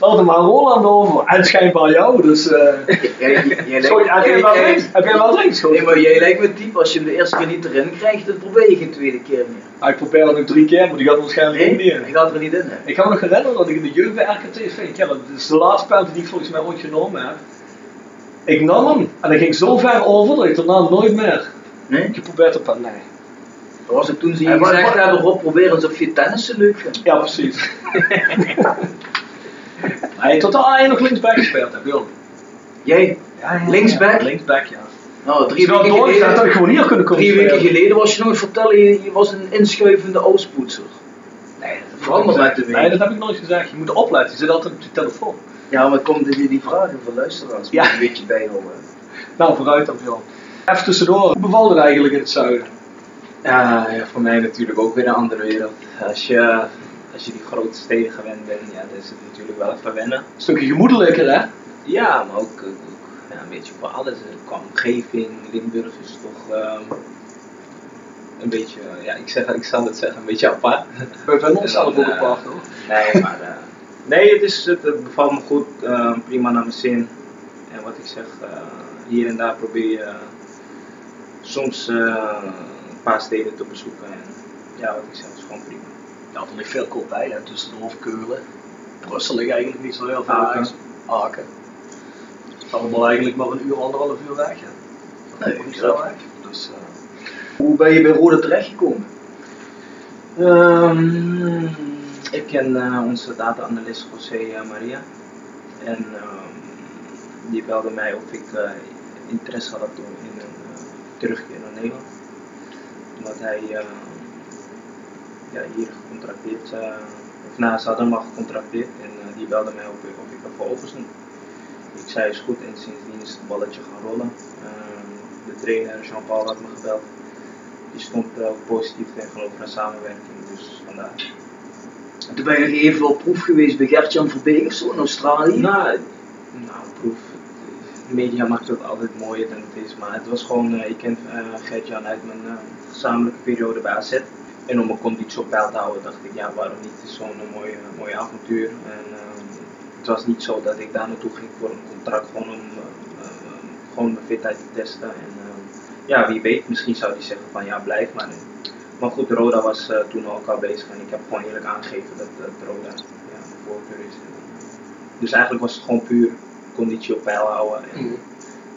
Laat er maar Roland over. En schijnbaar jou, dus... eh <laughs> Jij, jij, <laughs> jij Sorry, heb jij wel links? Heb jij wel links Nee, maar jij lijkt me type, als je hem de eerste keer niet erin krijgt, dan probeer je geen tweede keer meer. Ah, ik probeer het nu drie keer, maar die gaat waarschijnlijk ook niet in. hij gaat er niet in. Hè. Ik kan me nog herinneren dat ik in de jeugd bij RKTV, ja, dat is de laatste penalty die ik volgens mij ooit genomen heb. Ik nam hem en hij ging zo ver over dat ik daarna nooit meer Nee? geprobeerd heb. Nee. Dat was het toen ze Ja, je gezegd hebben, Rob, probeer eens of je tennissen leuk vindt. Ja, precies. <laughs> Hij totaal hij nog linksback gespeeld heb, joh. Jij, linksback? Linksback, ja. Nou, drie weken dat ik geleden, gewoon hier kunnen komen drie weken geleden was je nog vertellen, je, je was een inschuivende oospoetser. Nee, dat verandert met de Nee, week. dat heb ik nooit gezegd. Je moet opletten, je zit altijd op je telefoon. Ja, maar komt weer die vragen van luisteraars? Ja. Je een beetje bijhouden. Nou, vooruit dan, joh. Even tussendoor, hoe bevalt het eigenlijk in het zuiden? Ja, voor mij natuurlijk ook weer een andere wereld. Als je, als je die grote steden gewend bent, ja, dan is het natuurlijk wel even wennen. Een stukje gemoedelijker, hè? Ja, maar ook, ook ja, een beetje voor alles. eh, Qua omgeving, Limburg is toch ehm, een beetje, eh, ja, ik, zeg, ik zal het zeggen, een beetje apart. We vinden ons ook eh, apart, hoor. Nee, maar nee, het, is, het, het bevalt me goed, eh, prima naar mijn zin. En wat ik zeg, hier en daar probeer je soms paar steden te bezoeken. En ja, wat ik is gewoon prima. Ja, er ligt veel kop bij, hè. Tussendoor Keulen. Brussel ligt eigenlijk niet zo heel veel Aken. weg. Aken. Het is allemaal eigenlijk maar een uur, anderhalf uur weg, hè. Dat Nee, is niet zo weg. Dus, eh, Hoe ben je bij Rode terechtgekomen? Ehm, ik ken eh, onze data-analyst José eh, Maria. En ehm, die belde mij of ik interesse had in een terugkeer naar Nederland. Omdat hij eh, ja, hier gecontracteerd, eh of nou, ze hadden hem al gecontracteerd en eh, die belde mij op of ik ervoor open stond. Ik zei is goed en sindsdien is het balletje gaan rollen. Ehm, de trainer Jean-Paul had me gebeld. Die stond positief tegenover een samenwerking, dus vandaar. En toen ben je nog even op proef geweest bij Gertjan Verbeek of zo in Australië. Nou, nou proef. De media maakt het altijd mooier dan het is, maar het was gewoon, eh, ik ken eh Gert-Jan uit mijn eh, gezamenlijke periode bij AZ. En om mijn conditie op peil te houden dacht ik, ja waarom niet, het is zo'n mooie, mooie avontuur. En het was niet zo dat ik daar naartoe ging voor een contract, gewoon om gewoon mijn fitheid te testen. En ja, wie weet, misschien zou hij zeggen van ja blijf maar. Maar goed, Roda was eh, toen al bezig en ik heb gewoon eerlijk aangegeven dat, Roda ja, mijn voorkeur is. Dus eigenlijk was het gewoon puur conditie op peil houden en Mhm.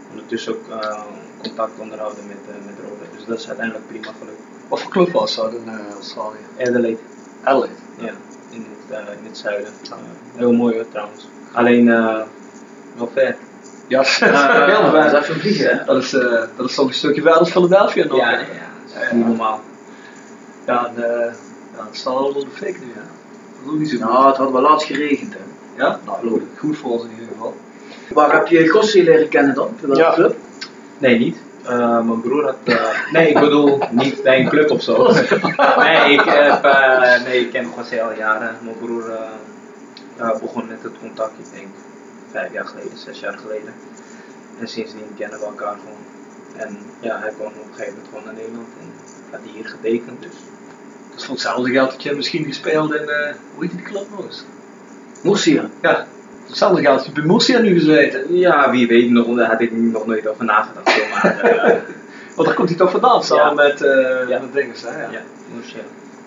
ondertussen ook eh, contact onderhouden met, eh, met Roda. Dus dat is uiteindelijk prima gelukt. Wat voor club was dat in eh, Australië? Adelaide, Adelaide. ja, in het, in het zuiden. Heel mooi hoor trouwens. Alleen eh, wel ver. Ja, heel dat is ver. vliegen, hè? Dat is, dat is toch een stukje verder als Philadelphia nog. Ja, hè? ja, dat is niet normaal. Ja, en, ja, het staat allemaal de fake nu, ja. Dat is ook niet zo goed. Nou, het had wel laatst geregend, hè. Ja? Nou, goed voor ons in ieder geval. Waar heb je Gossi leren kennen dan? Welke Ja. club? Nee, niet. Eh, mijn broer had. eh, nee, ik bedoel niet bij een club of zo. <laughs> nee, ik, heb, eh, nee, ik ken José al jaren. Mijn broer eh, eh, begon met het contact, ik denk vijf jaar geleden, zes jaar geleden. En sindsdien kennen we elkaar gewoon. En ja, hij kwam op een gegeven moment gewoon naar Nederland en had hier getekend. Dus Dus voor hetzelfde geld dat je misschien gespeeld in, eh hoe heet die club nog eens? Murcia. Ja. Hetzelfde geldt, je hebt bij Murcia nu gezeten. Ja, wie weet, nog, daar had ik nog nooit over nagedacht. Maar, <laughs> eh, Want daar komt hij toch vandaan, samen Ja. met, eh Ja. met dinges, hè? Ja. ja, Murcia.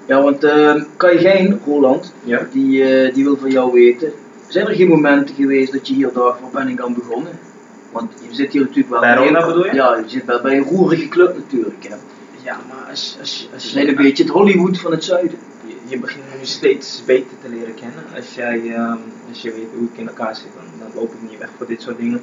Ja, want uh, kan je geen, Roland, Ja. die, eh, die wil van jou weten. Zijn er geen momenten geweest dat je hier dacht, waar ben ik aan begonnen? Want je zit hier natuurlijk wel Bij bedoel je? Ja, je zit wel bij een roerige club natuurlijk. Hè. Ja, maar als, als, als Ze zijn een beetje het Hollywood van het zuiden. Je, begint nu steeds beter te leren kennen. Als jij, ehm, als je weet hoe ik in elkaar zit, dan, loop ik niet weg voor dit soort dingen.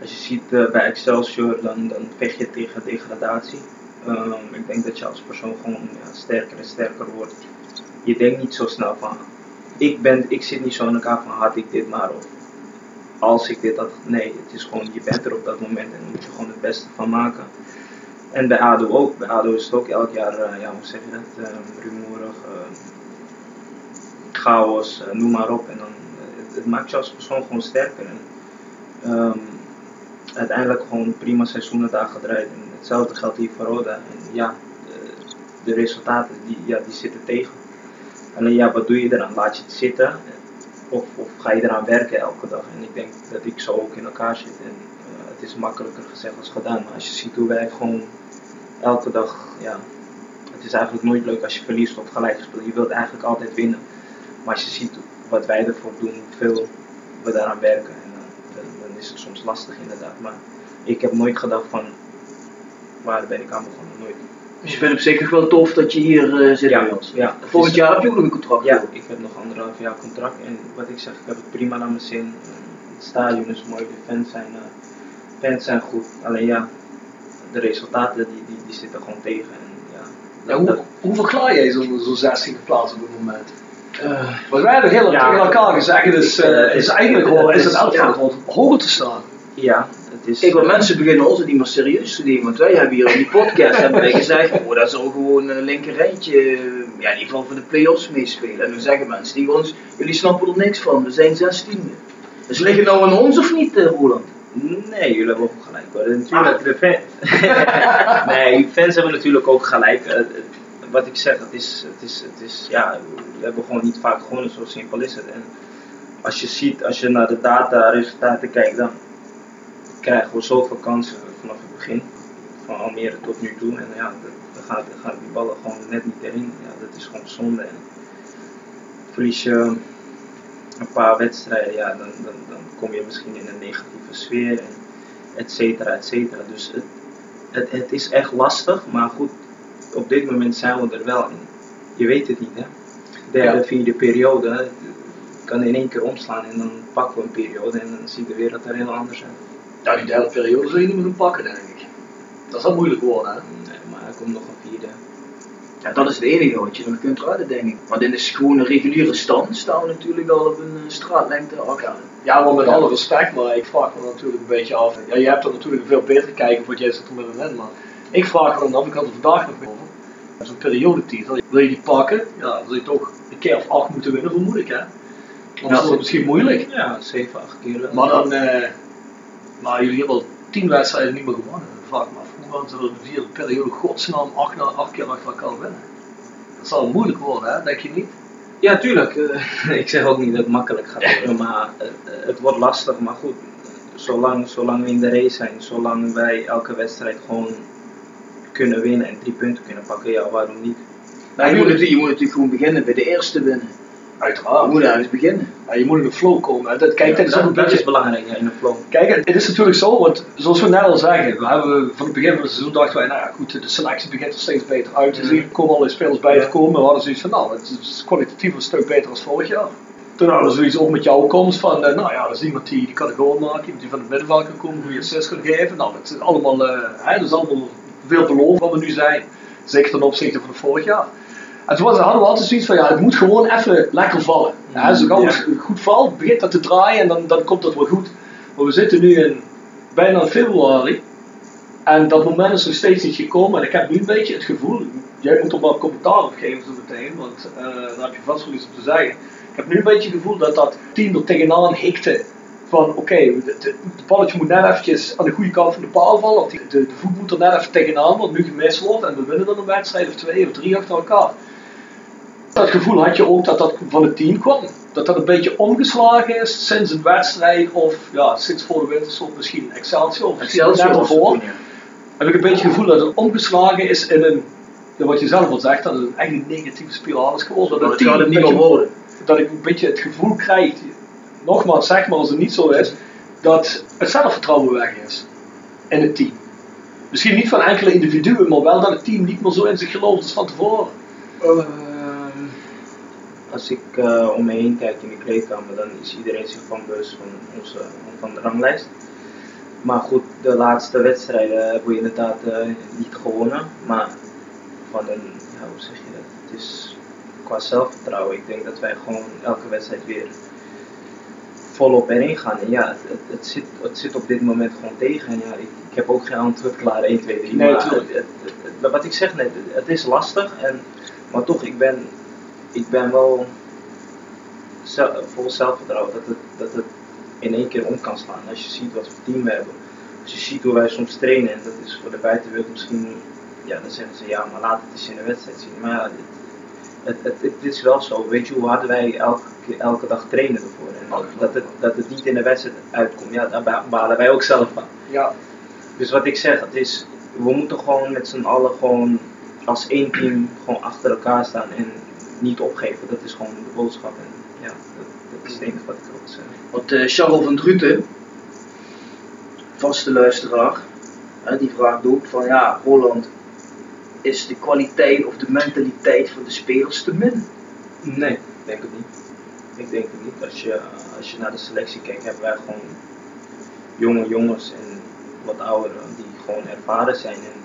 Als je ziet eh, bij Excelsior, dan, dan vecht je tegen degradatie. Ehm, ik denk dat je als persoon gewoon sterker en sterker wordt. Je denkt niet zo snel van, ik, ben, ik zit niet zo in elkaar van, had ik dit maar of als ik dit had. Nee, het is gewoon, je bent er op dat moment en daar moet je gewoon het beste van maken. En bij ADO ook. Bij ADO is het ook elk jaar, eh, ja, hoe zeg dat, eh, rumoerig, eh, chaos, noem maar op. En dan, het, maakt je als persoon gewoon sterker. En, ehm, uiteindelijk gewoon prima seizoenen daar gedraaid. En hetzelfde geldt hier voor Roda. Ja, de, resultaten die, ja, die zitten tegen. Alleen ja, wat doe je eraan? Laat je het zitten? Of, of ga je eraan werken elke dag? En ik denk dat ik zo ook in elkaar zit. En het is makkelijker gezegd als gedaan. Maar als je ziet hoe wij gewoon elke dag, ja, het is eigenlijk nooit leuk als je verliest of gelijk speelt. Je wilt eigenlijk altijd winnen. Maar als je ziet wat wij ervoor doen, hoeveel we daaraan werken, en, dan, dan is het soms lastig inderdaad. Maar ik heb nooit gedacht van, waar ben ik aan begonnen? Nooit. Dus je vindt zich nog wel tof dat je hier eh, zit Ja, bij ons. ja. Volgend jaar heb je ook nog een contract. Ja, ik heb nog anderhalf jaar contract en wat ik zeg, ik heb het prima naar mijn zin. Het stadion is mooi, de fans zijn, eh, fans zijn goed. Alleen ja, de resultaten die, die, die zitten gewoon tegen. En, ja, hoe, dat- hoe verklaar jij zo'n zo'n 16e plaats op dit moment? eh, Want wij hebben heel Ja. tegen elkaar gezegd, het is, eh, het is eigenlijk gewoon, is het elk Ja. hoger te staan. ja, het is... Kijk, want mensen beginnen ons het niet meer serieus te nemen. Want wij hebben hier in die podcast <laughs> hebben wij gezegd, oh, dat zal gewoon een linker rijtje, ja, in ieder geval voor de play-offs meespelen. En nu zeggen mensen tegen ons, jullie snappen er niks van, we zijn 16e. Dus liggen nou aan ons of niet, eh, Roland? Nee, jullie hebben ook gelijk hoor. Natuurlijk, de fan... <laughs> nee, fans hebben natuurlijk ook gelijk. Eh, eh, wat ik zeg, het is, het is, het is, ja, we hebben gewoon niet vaak gewonnen, zo simpel is het. En als je ziet, als je naar de data, resultaten kijkt, dan krijgen we zoveel kansen vanaf het begin. Van Almere tot nu toe. En ja, dan gaan, dan gaan die ballen gewoon net niet erin. Ja, dat is gewoon zonde. En verlies je een paar wedstrijden, ja, dan, dan, dan kom je misschien in een negatieve sfeer, en et cetera, et cetera. Dus het, het, het is echt lastig, maar goed, op dit moment zijn we er wel in. Je weet het niet, hè. Derde, Ja. vierde periode, kan in één keer omslaan en dan pakken we een periode en dan ziet de wereld er heel anders uit. Ja, die derde periode zul je niet moeten pakken, denk ik. Dat zal moeilijk worden, hè? Nee, maar er komt nog een vierde. Ja, dat is het enige wat je nog kunt raden, denk ik. Want in de gewone reguliere stand staan we natuurlijk al op een eh, straatlengte achter. Ja, maar met alle respect, maar ik vraag me natuurlijk een beetje af. Ja, jij hebt er natuurlijk veel beter kijken, want jij zit er middenin, maar ik vraag me dan af, ik had er vandaag nog over. Zo'n periodetitel, wil je die pakken? Ja, dan zul je toch een keer of acht moeten winnen, vermoed ik, hè? Anders Ja, wordt het misschien moeilijk. Ja, zeven, acht keer. Maar dan, eh, maar jullie hebben al tien wedstrijden niet meer gewonnen. Vraag me ze er de vierde periode godsnaam acht, acht keer achter elkaar winnen? Dat zal moeilijk worden, hè? Denk je niet? Ja, tuurlijk. Eh, <laughs> ik zeg ook niet dat het makkelijk gaat worden, maar eh, eh, het wordt lastig. Maar goed, zolang, zolang we in de race zijn, zolang wij elke wedstrijd gewoon kunnen winnen en drie punten kunnen pakken, ja, waarom niet? Nou, je, moet natuurlijk, je moet natuurlijk gewoon beginnen bij de eerste winnen. Je Uiteraard. moet ergens beginnen. Ja, je moet in de flow komen. Dat, kijk, dat is ook een beetje... is belangrijk ja, in de flow. Kijk, het is natuurlijk zo, want zoals we net al zeggen, we hebben van het begin van het seizoen dachten wij, nou ja, goed, de selectie begint er steeds beter uit te zien. Er komen allerlei spelers bij te komen. We hadden zoiets van, nou, het is kwalitatief een stuk beter dan vorig jaar. Toen hadden we zoiets ook met jouw komst van, eh, nou ja, dat is iemand die, die kan het gewoon maken, iemand die van het middenveld kan komen, goede assist kan geven. Nou, dat is allemaal, eh, hè, dat is allemaal veel beloven wat we nu zijn. Zeker ten opzichte van vorig jaar. En toen was- hadden we altijd zoiets van, ja, het moet gewoon even lekker vallen. Ja, zo gauw Ja. het goed valt, begint dat te draaien en dan, dan komt dat wel goed. Maar we zitten nu in bijna februari. En dat moment is nog steeds niet gekomen. En ik heb nu een beetje het gevoel, jij moet er wel commentaar op geven zo meteen, want eh, daar heb je vast wel iets op te zeggen. Ik heb nu een beetje het gevoel dat dat team er tegenaan hikte. Van oké, het het balletje moet net eventjes aan de goede kant van de paal vallen. Of de, de voet moet er net even tegenaan, wat nu gemist wordt. En we winnen dan een wedstrijd of twee of drie achter elkaar. Dat gevoel had je ook dat dat van het team kwam. Dat dat een beetje omgeslagen is sinds een wedstrijd of ja, sinds voor de winterstop misschien Excelsior of misschien Excelsior ervoor. ja. Heb ik een beetje het gevoel dat het omgeslagen is in een, wat je zelf al zegt, dat het een echt een negatieve spiraal is geworden. Dat het gaat het niet meer worden. dat ik een beetje het gevoel krijg, nogmaals zeg maar als het niet zo is, dat het zelfvertrouwen weg is in het team. Misschien niet van enkele individuen, maar wel dat het team niet meer zo in zich gelooft als van tevoren. Ehm, als ik eh, om me heen kijk in de kleedkamer, dan is iedereen zich van bewust van, onze, van de ranglijst. Maar goed, de laatste wedstrijden hebben we inderdaad eh, niet gewonnen. Maar van een, ja, hoe zeg je dat? Het is qua zelfvertrouwen. Ik denk dat wij gewoon elke wedstrijd weer volop erin gaan. En ja, het, het, zit, het zit op dit moment gewoon tegen. En ja, ik, ik heb ook geen antwoord klaar 1, 2, 3. Nee, maar het, het- wat ik zeg net, het, het is lastig. En, maar toch, ik ben, ik ben wel zel- vol zelfvertrouwen dat het, dat het in één keer om kan slaan. Als je ziet wat voor team we hebben. Als je ziet hoe wij soms trainen, en dat is voor de buitenwereld misschien, ja, dan zeggen ze ja, maar laat het eens in de wedstrijd zien. Maar ja, dit, het, het, het is wel zo. Weet je hoe hard wij elke, elke dag trainen ervoor? En dat het, dat het niet in de wedstrijd uitkomt, ja, daar ba- balen wij ook zelf van. Ja, Dus wat ik zeg, het is, we moeten gewoon met z'n allen gewoon als één team gewoon achter elkaar staan en niet opgeven. Dat is gewoon de boodschap. En ja, dat, dat is het enige wat ik wil zeggen. Want eh Charles van Druten, vaste luisteraar, hè, die vraagt ook van ja, Holland, is de kwaliteit of de mentaliteit van de spelers te min? Nee, ik denk het niet. Ik denk het niet. Als je, als je naar de selectie kijkt, hebben wij gewoon jonge jongens en wat ouderen die gewoon ervaren zijn. En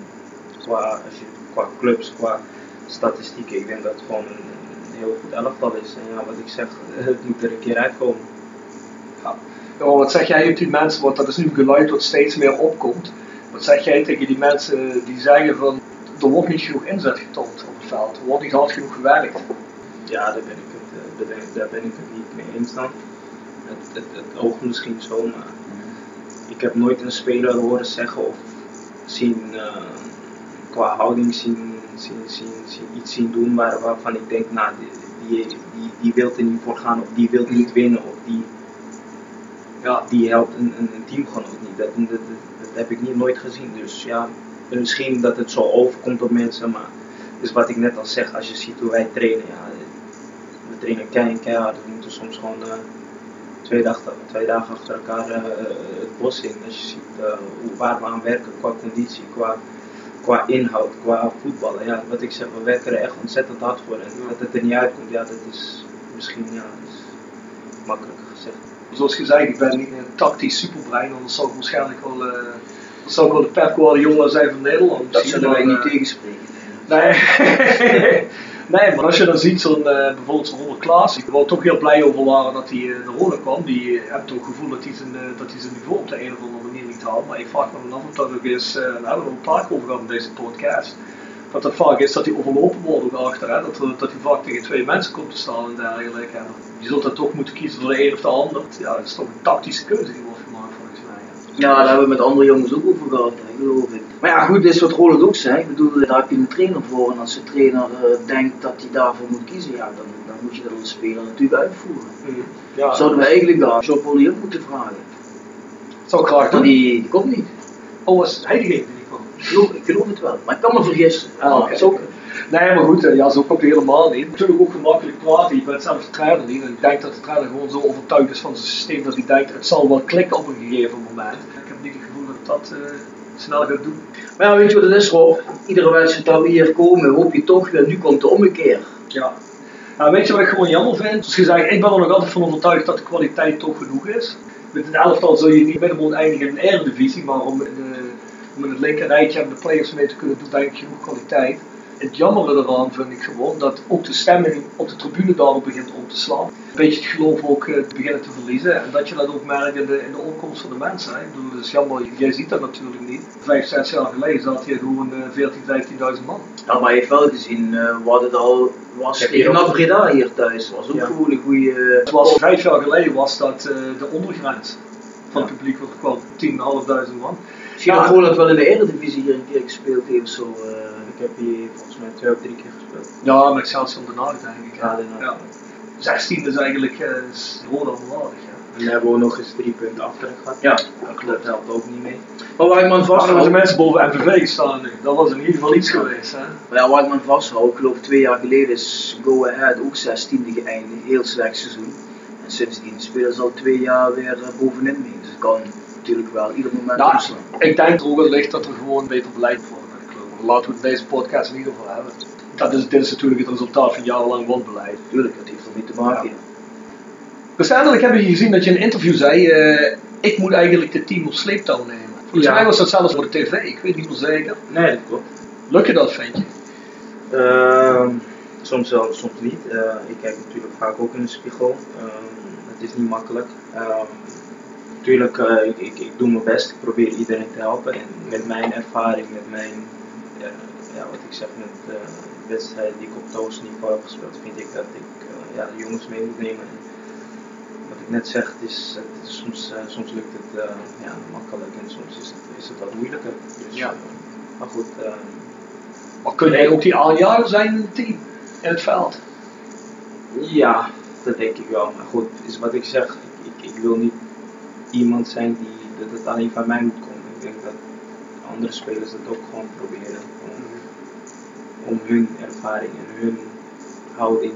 qua, als je, qua clubs, qua statistieken, ik denk dat het gewoon een, heel goed elftal is. En ja, wat ik zeg, het moet er een keer uitkomen. ja, wat zeg jij op die mensen, want dat is nu geluid wat steeds meer opkomt. Wat zeg jij tegen die mensen die zeggen van er wordt niet genoeg inzet getoond op het veld, er wordt niet hard genoeg gewerkt. Ja, daar ben ik het, eh, daar ben, ik- daar ben ik niet mee eens dan. Het, het, misschien zo, maar ik heb nooit een speler horen zeggen of zien, eh, qua houding zien, iets zien doen waar, waarvan ik denk, nou, die, die, wil er niet voor gaan of die wil niet winnen of die, ja, die helpt een, een, een teamgenoot niet. Dat, dat, dat, heb ik niet nooit gezien. Dus ja, misschien dat het zo overkomt op mensen, maar dus wat ik net al zeg, als je ziet hoe wij trainen, ja, we trainen kei- keihard. We moeten soms gewoon eh, twee, dagen, twee dagen achter elkaar eh, het bos in. Als je ziet eh, waar we aan werken qua conditie, qua, qua inhoud, qua voetballen. Ja, wat ik zeg, we werken er echt ontzettend hard voor. En dat het er niet uitkomt, ja, dat is misschien ja, is gezegd. Zoals gezegd, ik ben niet een tactisch superbrein, anders zou ik waarschijnlijk wel, zou ik wel de Pep Guardiola zijn van Nederland. Dat zullen wij niet eh, tegenspreken. Nee. <laughs> nee, maar als je dan ziet zo'n eh, bijvoorbeeld zo'n Robert Klaas, waar we toch heel blij over waren dat hij eh, naar Rode kwam, die eh, heeft toch het gevoel dat hij, zijn, eh, dat hij zijn niveau op de een of andere manier niet haalt. Maar ik vraag me dan af of dat ook is, hebben we er een paar keer over gehad in deze podcast, dat het vaak is dat hij overlopen wordt ook achter, hè? Dat, dat hij vaak tegen twee mensen komt te staan en dergelijke. Je zult dan toch moeten kiezen voor de een of de ander. Ja, dat is toch een tactische keuze die wordt gemaakt. Ja, daar hebben we met andere jongens ook over gehad, geloof ik. Maar ja, goed, dit is wat Roland ook zegt. Ik bedoel, daar heb je een trainer voor. En als de trainer eh, denkt dat hij daarvoor moet kiezen, ja, dan, dan moet je dat als speler natuurlijk uitvoeren. Ja, Zouden we eigenlijk daar Jean Paul op moeten vragen? zou ik graag Maar die komt niet. Oh, was hij degene die Ik geloof, ik geloof het wel. Maar ik kan me vergissen. Ah, het is ook- Nee, maar goed, eh, ja, zo komt hij helemaal niet. Natuurlijk ook gemakkelijk praten. Je bent zelf de trainer niet. En ik denk dat de trainer gewoon zo overtuigd is van zijn systeem dat hij denkt het zal wel klikken op een gegeven moment. Ik heb niet het gevoel dat dat eh, snel gaat doen. Maar ja, weet je wat het is Rob? Iedere wedstrijd dat we hier komen, hoop je toch nu komt de ommekeer. Ja. Nou, weet je wat ik gewoon jammer vind? Gezegd, ik ben er nog altijd van overtuigd dat de kwaliteit toch genoeg is. Met het elftal zul je niet middenmoot eindigen in de eredivisie, maar om in, eh, om in het linker rijtje en de players mee te kunnen doen, denk ik genoeg kwaliteit. Het jammere eraan vind ik gewoon dat ook de stemming op de tribune daarop begint om te slaan. Een beetje het geloof ook eh, te beginnen te verliezen en dat je dat ook merkt in de, in de opkomst van de mensen. Hè. Ik bedoel, het is jammer, jij ziet dat natuurlijk niet. Vijf, zes jaar geleden zat hier gewoon eh 14, 15.000 man. Ja, maar je heeft wel gezien eh, wat het al was Heb tegen ook- Breda hier thuis. was ook Ja. gewoon een goede... Zoals vijf jaar geleden was dat eh, de ondergrens van het publiek wat kwam, 10.500 man. Misschien Ja. dat Roland wel in de Eredivisie hier een keer gespeeld heeft. Zo, eh, ik heb hier volgens mij twee of drie keer gespeeld. Ja, met Excelsior de Nacht denk ik. Ja, hè. de Nacht. Ja. 16 is eigenlijk uh, is gewoon onwaardig. Ja. En dan hebben we nog eens drie punten aftrek gehad. Ja, Dat helpt ook niet mee. Maar waar ik me vasthoud, mensen boven MVV staan nu. Dat was in ieder geval iets geweest. Hè. maar ja, waar ik me aan vasthoud, ik geloof twee jaar geleden is Go Ahead ook 16e geëindigd, heel slecht seizoen. En sindsdien spelen ze al twee jaar weer eh, bovenin mee. Dus het kan natuurlijk wel ieder moment Nou, ik denk er ook wel ligt dat er gewoon beter beleid voor de club. Laten we het in deze podcast niet over hebben. Dat is, dit is natuurlijk het resultaat van jarenlang wanbeleid. Tuurlijk, dat heeft ermee te maken. ja. Recentelijk heb je gezien dat je in een interview zei, eh, ik moet eigenlijk dit team op sleeptouw nemen. Volgens Ja. mij was dat zelfs voor de tv, ik weet niet meer zeker. Nee, dat klopt. Lukt je dat, vind je? Ehm, soms wel, soms niet. Eh, ik kijk natuurlijk vaak ook in de spiegel. Ehm, het is niet makkelijk. Natuurlijk, eh, ik, ik, ik doe mijn best. Ik probeer iedereen te helpen. En met mijn ervaring, met mijn, eh, ja, wat ik zeg, met de wedstrijden die ik op het hoogste niveau heb gespeeld, vind ik dat ik ja, de jongens mee moet nemen. En wat ik net zeg, het is, het is soms, soms lukt het ja, makkelijk en soms is het, is het wat moeilijker. Dus, Ja. maar goed. ehm, Maar kun jij ook die aanjager zijn in het team, in het veld? Ja, dat denk ik wel. Maar goed, is wat ik zeg, ik, ik wil niet iemand zijn die dat het alleen van mij moet komen. Ik denk dat andere spelers dat ook gewoon proberen. Om, om hun ervaring en hun houding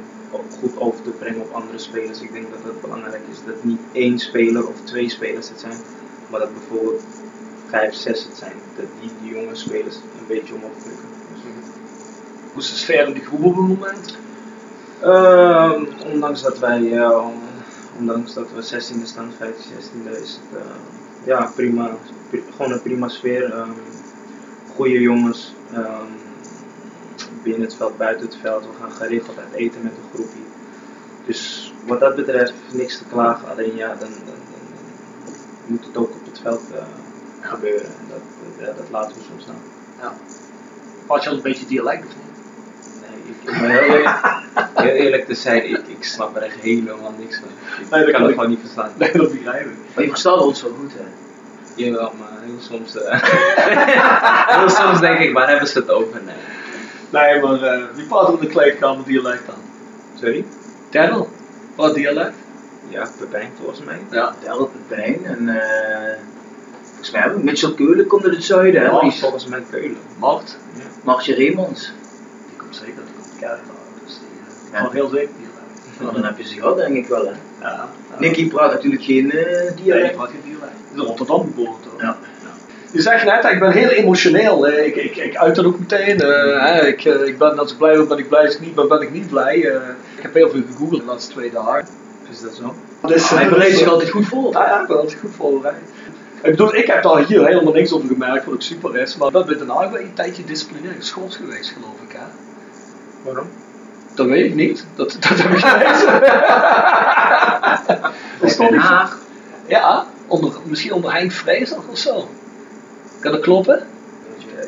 goed over te brengen op andere spelers. Ik denk dat het belangrijk is dat niet één speler of twee spelers het zijn, maar dat bijvoorbeeld vijf, zes het zijn. Dat die, die jonge spelers een beetje omhoog drukken. Hoe is de sfeer in die groep op het moment? Ehm, ondanks dat wij, eh, ondanks dat we 16e staan, 15, 16e is het eh, ja, prima, pri- gewoon een prima sfeer. ehm goede jongens, ehm, binnen het veld, buiten het veld. We gaan geregeld uit eten met een groepje. Dus wat dat betreft niks te klagen, alleen ja, dan, moet het ook op het veld eh, gebeuren. En dat, ja, dat laten we soms aan. Had je al een beetje dialect of niet? Ik, ik ben heel eerlijk, heel eerlijk te zijn, ik, ik snap er echt helemaal niks van. Ik Nee, dat kan kan het ik. gewoon niet verstaan. Nee, dat begrijp ik. Maar je verstaat ons wel goed, hè? Jawel, maar heel soms, eh, <laughs> heel soms denk ik, waar hebben ze het over? Nee. Nee, maar eh, wie praat in de kleedkamer dialect dan? Sorry? Daryl? Wat dialect? Ja, Pepijn volgens mij. Ja. Delp, Pijn en eh volgens mij hebben we Mitchell Keulen komt uit het zuiden, hè? Ja, Ries? volgens mij Keulen. Mart? Martje Reemans. Die komt zeker, komt Kerkrade. Dus die dan heb je ze gehad, denk ik wel, hè? Ja. Nicky praat natuurlijk geen eh Nee, ik dialect. praat geen dialect. In Rotterdam toch? Ja. Je zegt net, ik ben heel emotioneel. Ik, ik, ik uit dat ook meteen. eh, ik, eh, ik ben, als ik blij ben, ben ik blij. Als ik niet ben, ben ik niet blij. ik heb heel veel gegoogeld de laatste twee dagen. Is dat zo? Dus, Hij bereidt zich dus, altijd goed voor. Ja, ja, ik ben altijd goed voorbereid. Ik bedoel, ik heb daar hier helemaal niks over gemerkt, wat ook super is. Maar ik ben bij Den Haag wel een tijdje disciplinair geschoold geweest, geloof ik. Hè? Waarom? Dat weet ik niet. Dat, dat heb ik gelezen. <laughs> Dat stond Den niet- Haag. Ja, onder, misschien onder Henk Vrezer of zo. Kan dat kloppen?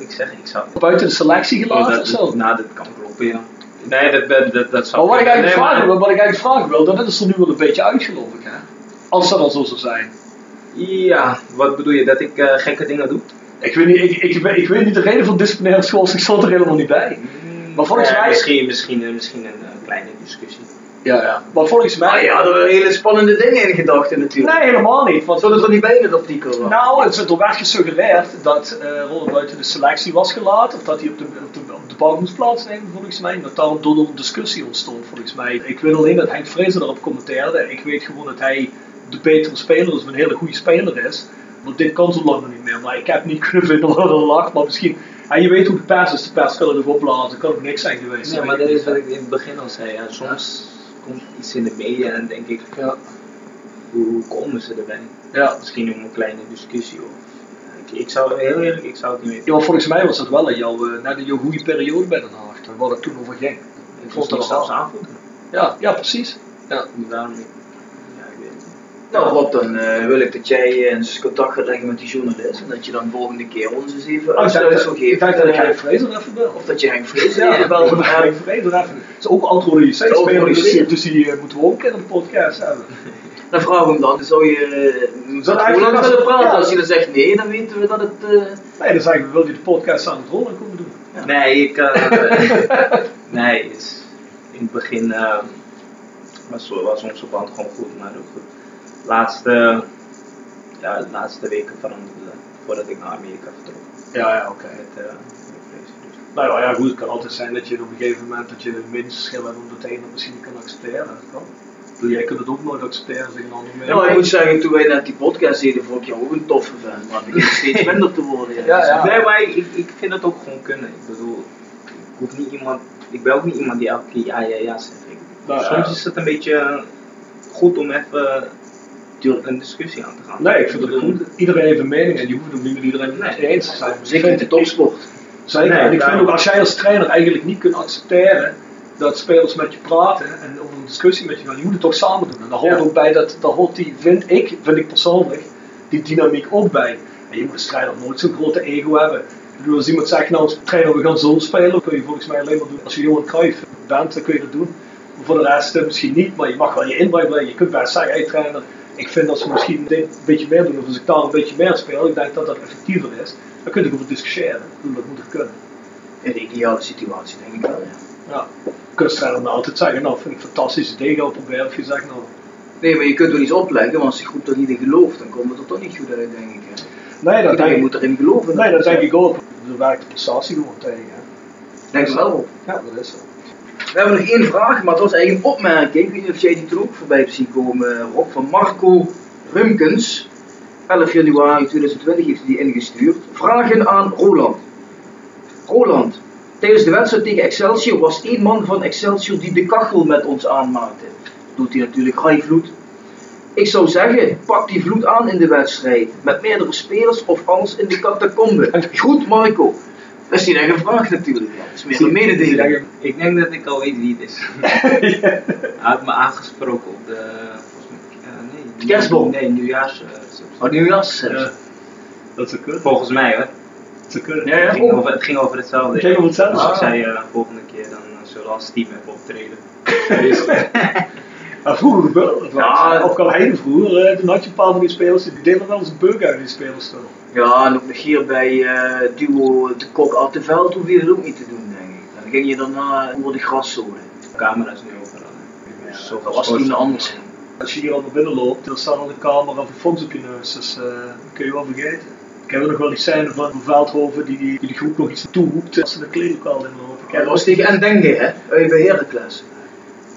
Ik zeg, ik zou... Buiten de selectie Oh, gelaten of dat, zo? nou, dat kan kloppen, ja. Nee, dat, dat, dat, dat zou Maar wat ik eigenlijk Nee, maar- vragen wil, wat ik eigenlijk vragen wil, dat is er nu wel een beetje uit, geloof ik. Hè? Als dat al zo zou zijn. Ja, wat bedoel je? Dat ik eh, gekke dingen doe? Ik weet niet, ik, ik, ik weet niet de reden van disciplinaire schoolsing, ik stond er helemaal niet bij. Maar volgens Ja, mij... Misschien, misschien, eh, misschien een eh, kleine discussie. Ja, ja. Maar volgens mij... Maar ja, er waren hele spannende dingen in gedachten natuurlijk. Nee, helemaal niet. Want het er niet bij in het artikel? wel? Nou, het, er werd gesuggereerd dat eh Ronald buiten de selectie was gelaten, of dat hij op de, op de, op de bank moest plaatsnemen, volgens mij. Dat daar door een discussie ontstond, volgens mij. Ik weet alleen dat Henk Vrezer erop commenteerde. Ik weet gewoon dat hij de betere speler is, of een hele goede speler is. Want dit kan zo lang nog niet meer, maar ik heb niet <laughs> kunnen vinden wat er lag. Maar misschien, ja, je weet hoe de pers is, de pers kan nog opblazen, kan ook niks zijn geweest. Ja, maar dat is wat ik in het begin al zei. Ja. Soms komt iets in de media en dan denk ik, Ja. hoe, hoe komen ze erbij? Ja. Misschien om een kleine discussie of... Ik, zou heel eerlijk, ik zou het niet weten. Ja, volgens mij was dat wel in jouw, eh, na de, jouw goede periode bij Den Haag, waar het toen over ging. Ik vond dat het zelfs aanvoelen. Ja, ja precies. Ja. Daarom, ik, ja, ik weet het niet. Nou Rob, dan eh, wil ik dat jij eh, eens contact gaat leggen met die journalist. En dat je dan volgende keer ons eens even Oh, ik dacht, uitsluitsel ik dacht dat ik Henk Vrezer even bel. Of dat je Henk Vrezer Ja, belt. van Henk Vrezer even. Het is ook antwoorden spelen, dus, dus die eh, moeten we ook in een podcast hebben. <laughs> Dan vragen we hem dan, zou je uh, Zou als- willen praten? ja. Als je dan zegt nee, dan weten we dat het... eh, Nee, dan zeg ik, wil je de podcast aan het rollen komen doen? Nee, ik. eh, <laughs> nee, is, in het begin eh, was, was onze band gewoon goed, maar ook goed. Laatste, ja, de laatste weken veranderde voordat ik naar Amerika vertrok. Ja, ja, oké. Eh, met dus. Nou ja, ja, goed, het kan altijd zijn dat je op een gegeven moment dat je een meningsverschil hebt een dat misschien niet kan accepteren. Dat kan. Ik jij kunt het ook nooit accepteren als ik een ander Ja, ik moet zeggen, toen wij net die podcast deden, vond ik jou ook een toffe vent, maar het begint steeds minder te worden. Ja. Ja, ja. Nee, maar ik, ik vind het ook gewoon kunnen. Ik bedoel, ik hoef niet iemand, ik ben ook niet iemand die elke keer ja, ja, ja zegt. Ik- Nou, Soms ja. is het een beetje goed om even een discussie aan te gaan. Nee, ik vind het goed. Iedereen heeft een mening en je hoeft het ook niet met iedereen het eens te zijn. Zeker in de topsport. Zeker. Nee, en ik vind ook als jij als trainer eigenlijk niet kunt accepteren dat spelers met je praten en over een discussie met je gaan, je moet het toch samen doen. En daar hoort Ja. ook bij dat, daar hoort die, vind ik, vind ik persoonlijk, die dynamiek ook bij. En je moet als trainer nooit zo'n grote ego hebben. Ik bedoel, als iemand zegt, nou trainer we gaan zo spelen, kun je volgens mij alleen maar doen. Als je Johan Cruijff bent, dan kun je dat doen. Maar voor de rest eh, misschien niet, maar je mag wel je inbreng brengen. Je kunt best zeggen, hey trainer, ik vind dat ze misschien dit een beetje meer doen, of als ik daar een beetje meer speel, ik denk dat dat effectiever is. Dan kun je over discussiëren. Dat moet het kunnen. In de ideale situatie denk ik wel, ja. Ja. Kunsttrainer nou altijd zeggen, nou vind ik een fantastisch idee, we proberen. Of je zegt nou, Nee, maar je kunt wel iets opleggen, maar als je goed er niet in gelooft, dan komt het er toch niet goed uit, denk ik. Hè. nee dat denk ik, moet erin geloven. nee, dat denk ik ook. Daar werkt de prestatie gewoon tegen. hè. Denk er wel op. Ja, dat is zo. We hebben nog één vraag, maar het was eigenlijk een opmerking. Ik weet niet of jij die toen ook voorbij hebt zien komen, Rob, van Marco Rumkens. 11 januari 2020 heeft hij die ingestuurd. Vragen aan Roland. Roland, tijdens de wedstrijd tegen Excelsior was één man van Excelsior die de kachel met ons aanmaakte. Doet hij natuurlijk Rai Vloed. Ik zou zeggen, pak die vloed aan in de wedstrijd. Met meerdere spelers of alles in de catacombe. <laughs> Goed Marco. Dat is niet echt een vraag natuurlijk. Ja. Dat is meer een mededeling. Ik denk dat ik al weet wie het is. <laughs> Hij had me aangesproken op de. volgens mij, eh, nee, kerstboom? Nee, nieuwjaars. eh, Oh, nieuwjaarsreceptie. Ja. Dat zou kunnen. Volgens mij hoor. Dat. Ja, ja. Het ging over, het ging over hetzelfde. Het ging over hetzelfde. Dus ik Ah. zei eh, volgende keer dan uh, zullen we als team even optreden. <laughs> <laughs> Maar vroeger gebeurde dat wel. Ja. Of kan hij vroeger, eh, toen had je een paar van die spelers, die deden wel eens een bug uit die spelers toch. Ja, en ook nog hier bij eh, duo de Kok Atteveld hoef je dat ook niet te doen, denk ik. Dan ging je daarna over de graszolen. De camera is nu hè. Dus zoveel Dat was toen anders. Als je hier al naar binnen loopt, dan staat al een camera van Fons op je neus. Dus eh, dat kun je wel vergeten. Ik heb nog wel die scène van Veldhoven die die, die, die groep nog iets toeroept als ze de kledinglokaal inlopen. Ja, dat was tegen Ndenge, hè? Uit bij Heracles.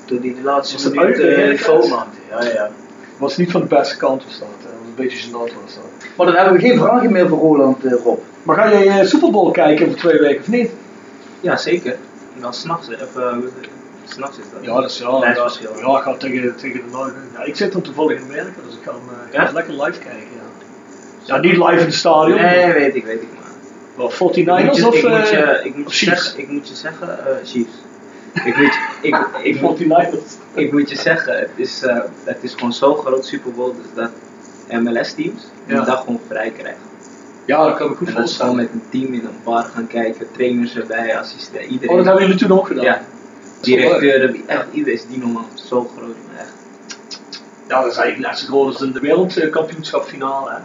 Toen hij de laatste Was minuut eh, fout maakte. Ja, ja. was niet van de beste kant of staat. Dat was een beetje gênant was dat. Maar dan hebben we geen vragen meer voor Roland, eh, Rob. Maar ga jij eh, Super Bowl kijken over twee weken of niet? Ja, zeker. Wel s'nachts, of uh, s'nachts is dat. Ja, dat is ja. Ja, ik ga tegen, tegen de Noorden. Ja, ik zit dan toevallig in Amerika, dus ik eh, Ja? het lekker live kijken. Ja. ja, niet live in het stadion. Nee, weet ik, weet ik maar. Wel, Ik moet 49ers je, of ik moet eh, je, ik moet je Chiefs? zeggen, ik moet je zeggen, eh Chiefs. Ik moet, je- ik, ik, moet, 49ers. ik moet je zeggen, het is, eh, het is gewoon zo'n groot Super Bowl dus dat MLS-teams die Ja. dag gewoon vrij krijgen. Ja, dat kan ik goed En dat is gewoon voorstellen. met een team in een bar gaan kijken, trainers erbij, assistenten, iedereen. Oh, dat hebben jullie toen ook gedaan? Ja. Directeuren, echt iedereen is die normaal zo groot, maar echt. Ja, dat is eigenlijk net zo groot als in de wereldkampioenschapfinale. Hè?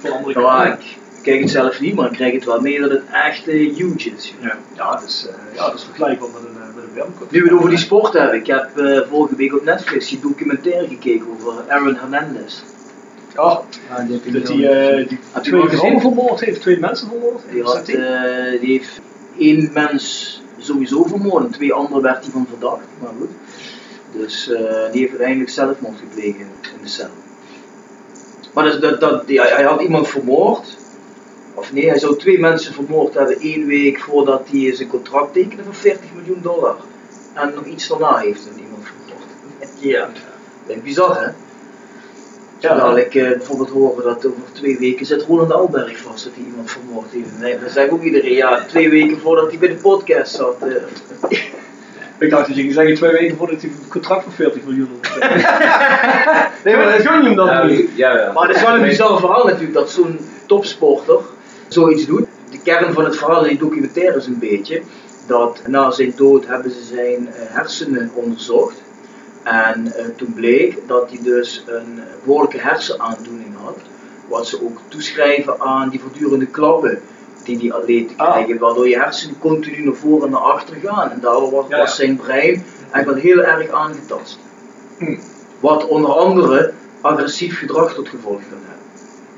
Voor Ja, Amerikanen. ik kijk het zelf niet, maar ik krijg het wel mee dat het echt eh, huge is. Ja. Ja, dat is, eh, ja, dat is vergelijkbaar met een, eh, met een. Nu we het over die sport hebben, ik heb vorige week op Netflix die documentaire gekeken over Aaron Hernandez. Ja, Ja, die heb je dat die, die je twee vrouwen vermoord heeft, twee mensen vermoord. Die, had, die? die heeft één mens sowieso vermoord en twee anderen werd hij van verdacht. Maar goed. Dus die heeft uiteindelijk zelfmoord gepleegd in, in de cel. Maar dat, dat, dat, ja, hij had iemand vermoord. Of nee, hij zou twee mensen vermoord hebben één week voordat hij zijn contract tekende voor 40 miljoen dollar. En nog iets daarna heeft hij iemand vermoord. Ja, dat is bizar hè? Ja. Terwijl ik eh, bijvoorbeeld horen dat over twee weken zit Roland Alberg vast dat hij iemand vermoord heeft. Nee, dat zeg ik ook iedereen. Ja, twee weken voordat hij bij de podcast zat. eh. Ik dacht dat je ging zeggen twee weken voordat hij een contract van 40 miljoen had. <laughs> nee, maar dat gun je hem dan Ja, niet. ja, ja. Maar het is wel een bizar verhaal natuurlijk dat zo'n topsporter zoiets doet. De kern van het verhaal in die documentaire is een beetje dat na zijn dood hebben ze zijn eh, hersenen onderzocht. En eh, toen bleek dat hij dus een behoorlijke hersenaandoening had. Wat ze ook toeschrijven aan die voortdurende klappen die die atleten Ah. krijgen, waardoor je hersenen continu naar voren en naar achter gaan. En daardoor was, Ja, zijn brein eigenlijk wel heel erg aangetast. Hm. Wat onder andere agressief gedrag tot gevolg kan hebben.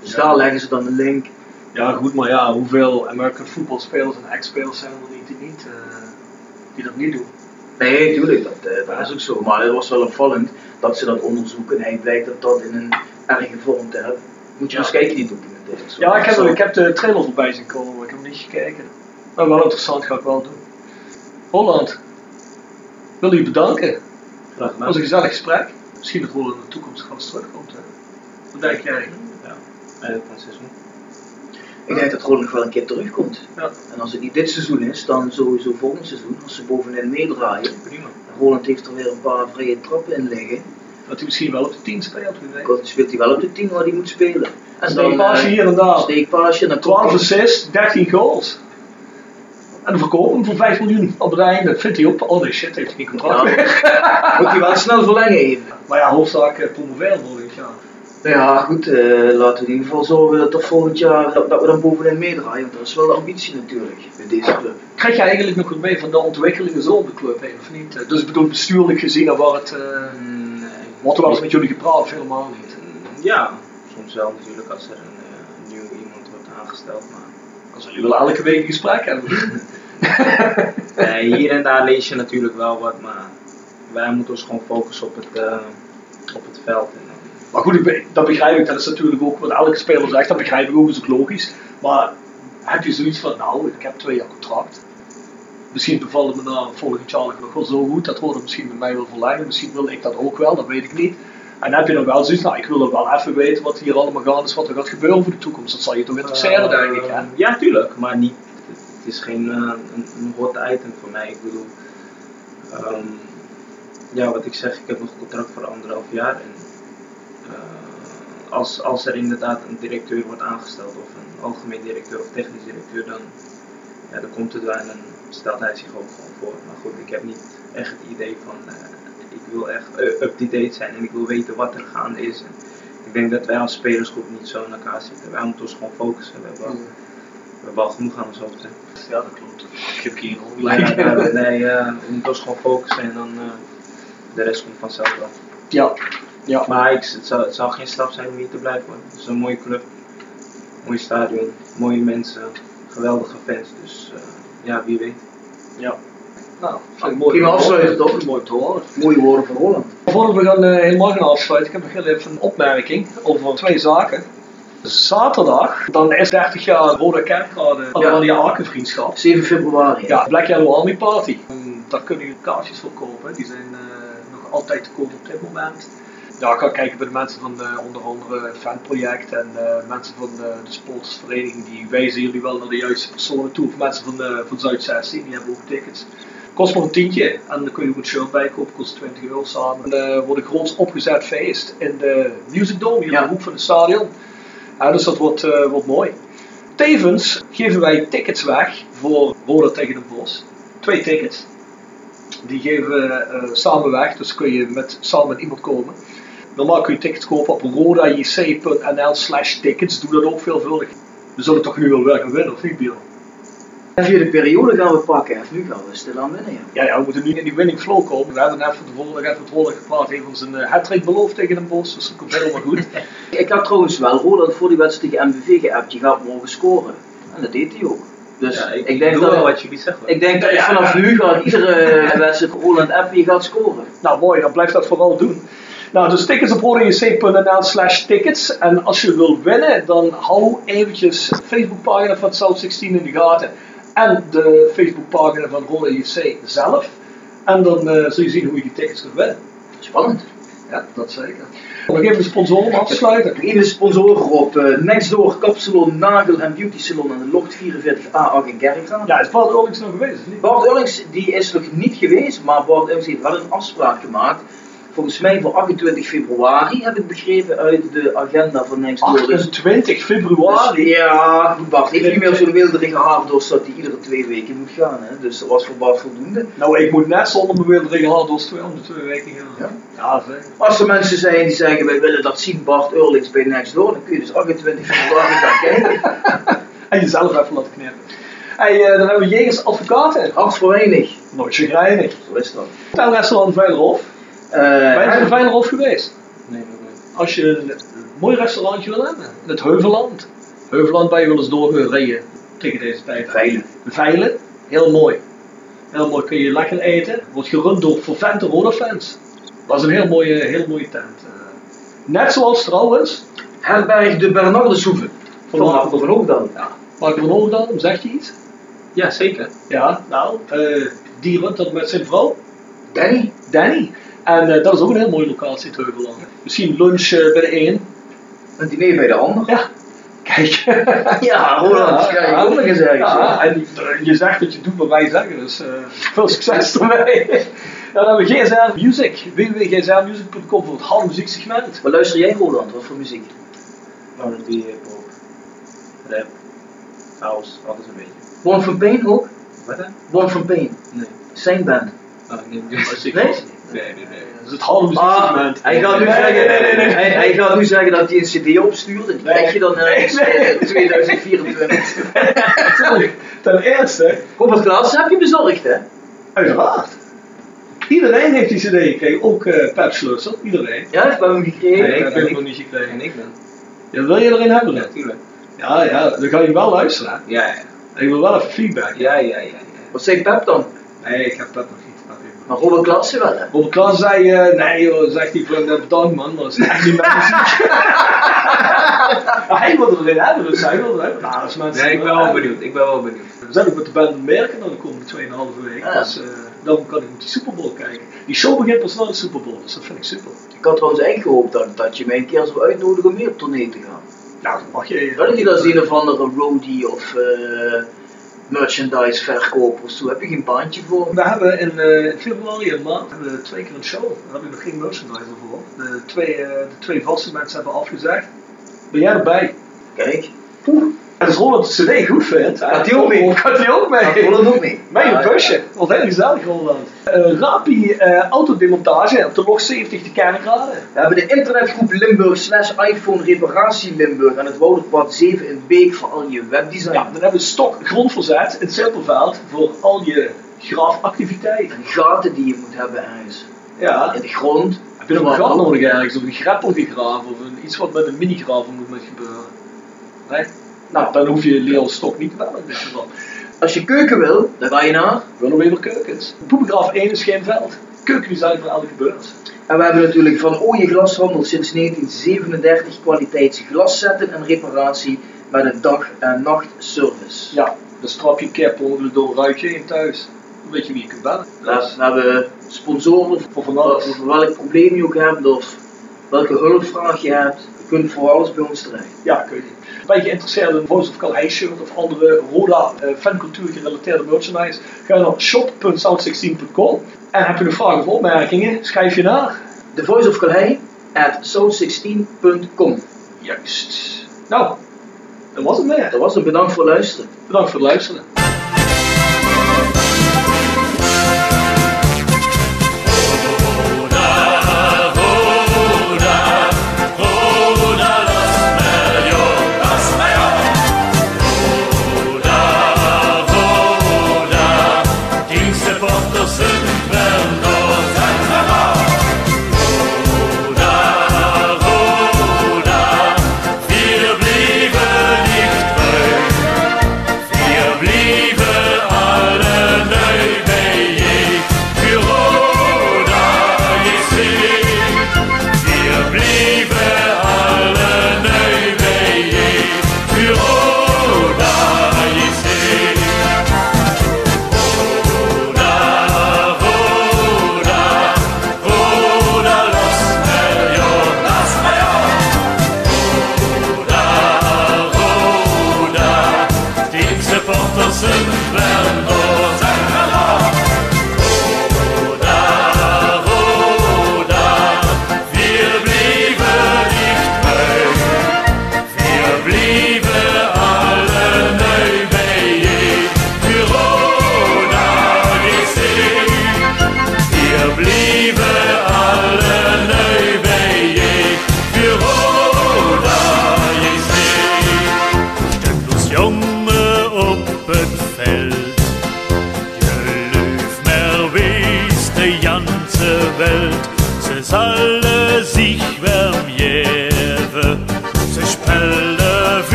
Dus daar leggen ze dan de link. Ja, goed, maar ja, hoeveel American voetbalspelers en ex-spelers zijn er niet die, niet, eh, die dat niet doen? Nee, tuurlijk, dat, eh, dat is ook zo. Maar het was wel opvallend dat ze dat onderzoeken en hij blijkt dat dat in een erge vorm te hebben. Moet je Ja. eens kijken, die documentaires. Ja, ik heb, Zo. ik heb de trailer voorbij zien komen, maar ik heb hem niet gekeken. Maar wel interessant, ga ik wel doen. Holland, wil je bedanken. Graag gedaan. was een gezellig gesprek. Misschien dat Roland in de toekomst gewoon terugkomt. Hè? Wat denk jij? Ja, van het seizoen. Ik denk dat nog wel een keer terugkomt. Ja. En als het niet dit seizoen is, dan sowieso volgend seizoen, als ze bovenin meedraaien. Prima. Roland heeft er weer een paar vrije trappen in liggen. Dat hij misschien wel op de 10 speelt, weet. Speelt hij wel op de 10 waar hij moet spelen. En dan Steekpaasje eh, hier en daar. steekpaasje dan 12 komt hij- assists, 13 goals. En dan verkopen hem voor 5 miljoen op het einde. Vindt hij ook. Oh nee, shit, heeft hij geen contract Ja. meer. moet hij wel snel verlengen even. Maar ja, hoofdzaak eh, promoveren jaar. Nou ja, goed, eh, laten we in ieder geval zorgen dat er volgend jaar dat, dat we dan bovenin meedraaien. Want dat is wel de ambitie natuurlijk bij deze club. Krijg je eigenlijk nog wat mee van de ontwikkelingen zo op de club heen, of niet? Dus ik bedoel, bestuurlijk gezien, wordt het. eh Nee. wordt er wel eens met jullie gepraat, of helemaal niet? Ja, soms wel natuurlijk als er een eh, nieuw iemand wordt aangesteld. Maar Dan zullen jullie wel elke week een gesprek hebben. <laughs> Hier en daar lees je natuurlijk wel wat, maar wij moeten ons gewoon focussen op het, eh, op het veld. En, Maar goed, ik dat begrijp ik. Dat is natuurlijk ook wat elke speler zegt. Dat begrijp ik ook, dat is ook logisch. Maar heb je zoiets van, nou, ik heb twee jaar contract. Misschien bevalt het me na volgend jaar nog wel zo goed. Dat wordt misschien met mij wel verlengen. Misschien wil ik dat ook wel, dat weet ik niet. En heb je dan wel zoiets, nou, ik wil er wel even weten wat hier allemaal gaat is, wat er gaat gebeuren voor de toekomst. Dat zal je toch interesseren, denk ik. Hè? Eh, Ja, tuurlijk, maar niet, het is geen eh, een, een hot item voor mij. Ik bedoel, ehm, ja, wat ik zeg, ik heb nog een contract voor anderhalf jaar. En, eh, als, als er inderdaad een directeur wordt aangesteld, of een algemeen directeur of technisch directeur, dan, ja, dan komt het wel en dan stelt hij zich ook gewoon voor. Maar goed, ik heb niet echt het idee van, eh, ik wil echt eh, up-to-date zijn en ik wil weten wat er gaande is. En ik denk dat wij als spelersgroep niet zo in elkaar zitten. Wij moeten ons gewoon focussen. We hebben, wel- we hebben al genoeg aan ons hoofd. hè. Ja, dat klopt. Ik heb hier <laughs> al Nee, eh, we moeten ons gewoon focussen en dan eh, de rest komt vanzelf wel. Ja, ja. Maar ik, het, zal, het zal geen straf zijn om hier te blijven. Het is een mooie club, mooi stadion, mooie mensen, geweldige fans. Dus eh, ja, wie weet. ja. Nou, vind ik mooi. Prima afsluiten, toch? Mooi te horen. Mooie woorden van Roland. Voordat we gaan, eh, helemaal gaan afsluiten, ik heb nog heel even een opmerking over twee zaken. Zaterdag, dan is 30 jaar Rode Kerkrade, ja. die Aken-vriendschap. 7 februari. Ja, Black Yellow Army Party. Daar kunnen jullie kaartjes voor kopen, die zijn eh, nog altijd te koop op dit moment. Ja, ik ga kijken bij de mensen van eh, onder andere het fanproject en eh, mensen van de, de sportsvereniging, die wijzen jullie wel naar de juiste personen toe. Of mensen van, de, van Zuid 16, die hebben ook tickets. Kost maar een tientje en dan kun je ook een shirt bij kopen, kost 20 euro samen. En eh wordt een groots opgezet feest in de Music Dome, hier Ja. in de hoek van het stadion. Ja, dus dat wordt, eh, wordt mooi. Tevens geven wij tickets weg voor Roda tegen de Bos. Twee tickets. Die geven we eh, samen weg, dus kun je met, samen met iemand komen. Normaal kun je tickets kopen op rodajc.nl slash tickets. Doe dat ook veelvuldig. We zullen toch nu wel weer gaan winnen, of niet Biel? En via de periode gaan we pakken. En nu gaan we stilaan winnen. Ja. Ja, ja, we moeten nu in die winning flow komen. We hebben net van tevoren nog even met Roda gepraat. Hij heeft ons een uh, hat beloofd tegen Den Bos, dus dat komt helemaal goed. <laughs> Ik had trouwens wel Roland voor die wedstrijd tegen MVV geappt. Je gaat mogen scoren. En dat deed hij ook. Dus Ja, ik, ik, denk dat wel wat jullie zeggen. ik denk dat Ja. vanaf nu ga iedere eh, <laughs> wedstrijd Roland appen. Je gaat scoren. Nou mooi, dan blijf dat vooral doen. Nou, dus tickets op rodajc.nl slash tickets. En als je wil winnen, dan hou eventjes de Facebookpagina van South 16 in de gaten. En de Facebookpagina van Roda JC zelf. En dan eh, zul je zien hoe je die tickets kunt winnen. Spannend. Ja, dat zeker. Nog even de sponsoren om af te sluiten. Nog even op. eh Nextdoor, Kapsalon, Nagel en Beauty Salon aan de Locht 44A8 in Kerkrade. Ja, is Bart Oorlings nog geweest? Bart Ullings die is nog niet geweest, maar Bart Ullings heeft wel een afspraak gemaakt. Volgens mij voor 28 februari heb ik begrepen uit de agenda van. Dus, 28 februari. dus ja, goed, Bart heeft niet meer zo'n wilderige haardorst dat hij iedere twee weken moet gaan. Hè. Dus dat was voor Bart voldoende. Nou, ik moet net zonder mijn wilde regelaar door twee om de twee weken gaan. Ja? Ja, zeg. Als er mensen zijn die zeggen wij willen dat zien Bart Ullings bij Nextdoor, dan kun je dus 28 februari gaan kijken. <laughs> En jezelf even laten knippen. Hey, eh, dan hebben we Jegers Advocaten. Hart voor weinig. Nooit chagrijnig. Zo is dat. Hotelrestaurant Veilerhof. Eh, Ben je in en- Veilerhof geweest? Nee. Als je een, een mooi restaurantje wil hebben. In het Heuvelland. Heuvelland ben je wel eens doorgereden tegen deze tijd. Veilen. Veilen. Heel mooi. Heel mooi kun je lekker eten. Wordt gerund door vervente Roda-fans. Dat is een heel mooie, heel mooie tent. Eh, net zoals trouwens. Herberg de Bernardeshoeve. Van Van- Marco van Hoogdal. Ja, Marco van Oordam, zegt je iets? Ja, zeker. Ja, nou, eh, die runt dat met zijn vrouw. Danny. Danny. En eh, dat is ook een heel mooie locatie Heuvelland. Misschien lunch eh, bij de een. Een diner bij de ander. Ja. Kijk. <laughs> Ja, Roland, je nog eens ergens. Ja, en eh, je zegt dat je doet wat wij zeggen, dus eh, veel succes <laughs> ermee. Dan hebben we GSL Music, www.gsrmusic.com voor het halve muzieksegment. Wat luister jij Roland? Wat voor muziek? R&B, hip-hop, rap, house, alles een beetje. Born from Pain ook? Wat hè? Born from Pain. Nee. Zijn band. Oh, nee, Nee? Nee, nee, nee. Dat is het halve Ah, muzieksegment. hij gaat nu zeggen, nee, nee, nee, nee. Hij, hij gaat nu zeggen dat hij een cd opstuurt en die Nee. krijg je dan ergens Nee, nee. eh, 2024. Natuurlijk. <laughs> Ten eerste, Robert Klaas heb je bezorgd hè? uiteraard. Iedereen heeft die cd gekregen, ook eh Pep Schlussel, iedereen. Ja, heeft bij hem gekregen. Nee, ik dat heb ben ik ik. nog niet gekregen. En ik ben. Ja, wil je erin hebben? Ja, dan? tuurlijk. Ja, ja, dan ga je wel luisteren. hè. Ja, ja. En ik wil wel even feedback. Ja, ja, ja. ja. Wat zei Pep dan? Nee, ik heb Pep nog Maar Robert Klaas wel hè? Robert Klaas zei, eh, nee joh, zegt hij van eh, bedankt man, maar dat is echt niet mijn muziek. <laughs> Hij wilde erin hebben, dus hij wilde erin. Nou, als mensen Nee, ik ben wel hebben. benieuwd. Ik ben wel benieuwd. We zijn ook met de band merken dan de komende 2,5 week. Ja. Dus eh, dan kan ik op die Super Bowl kijken. Die show begint pas na de Super Bowl, dus dat vind ik super. Ik had trouwens echt gehoopt dat, dat je mij een keer zou uitnodigen om mee op tournee te gaan. Nou, dan mag je. Dat ik als een of andere roadie of eh, merchandise verkoper of zo. Heb je geen baantje voor? We hebben in, in februari een maand hebben we twee keer een show. Daar heb ik nog geen merchandise voor. De twee, eh, de twee vaste mensen hebben afgezegd. Ben jij erbij? Kijk, En de CD goed vindt, Gaat hij ook mee? Gaat hij ook mee? gaat Roland ook mee? <laughs> Ja, een busje. Wat heel gezellig Roland. Eh Rapi eh, autodemontage op de log 70 te Kerkrade. We hebben de internetgroep Limburg slash iPhone reparatie Limburg aan het Wouderpad 7 in Beek voor al je webdesign. Ja, dan hebben we stok grondverzet in het Simpelveld voor al je graafactiviteiten. En gaten die je moet hebben ergens. Ja. In de grond. Heb je nog een gat nodig ergens? Of een greppel gegraven? Of een, iets wat met een mini-graven moet met gebeuren? Nee? Nou, dan hoef je Leo Stok niet te bellen in dit geval. Als je keuken wil, dan ga je naar. Willemweber Keukens. Poepengraaf 1 is geen veld. Keukendesign voor elke beurs. En we hebben natuurlijk van Ooije Glashandel sinds 1937 kwaliteits glaszetten en reparatie met een dag- en nachtservice. Ja, dan strap je cap onder door ruik je in thuis. Dan weet je wie je kunt bellen. We hebben- we hebben sponsoren Voor van alles. voor welk probleem je ook hebt of welke hulpvraag je hebt. Je kunt voor alles bij ons terecht. Ja, kun je. Ben je geïnteresseerd in een Voice of Calais shirt of andere Roda eh, fancultuur gerelateerde merchandise? Ga naar shop.south16.com. En heb je nog vragen of opmerkingen? Schrijf je naar. The Voice of at south16.com. Juist. Nou, dat was het meer. Dat was het. Bedankt voor het luisteren. Bedankt voor het luisteren.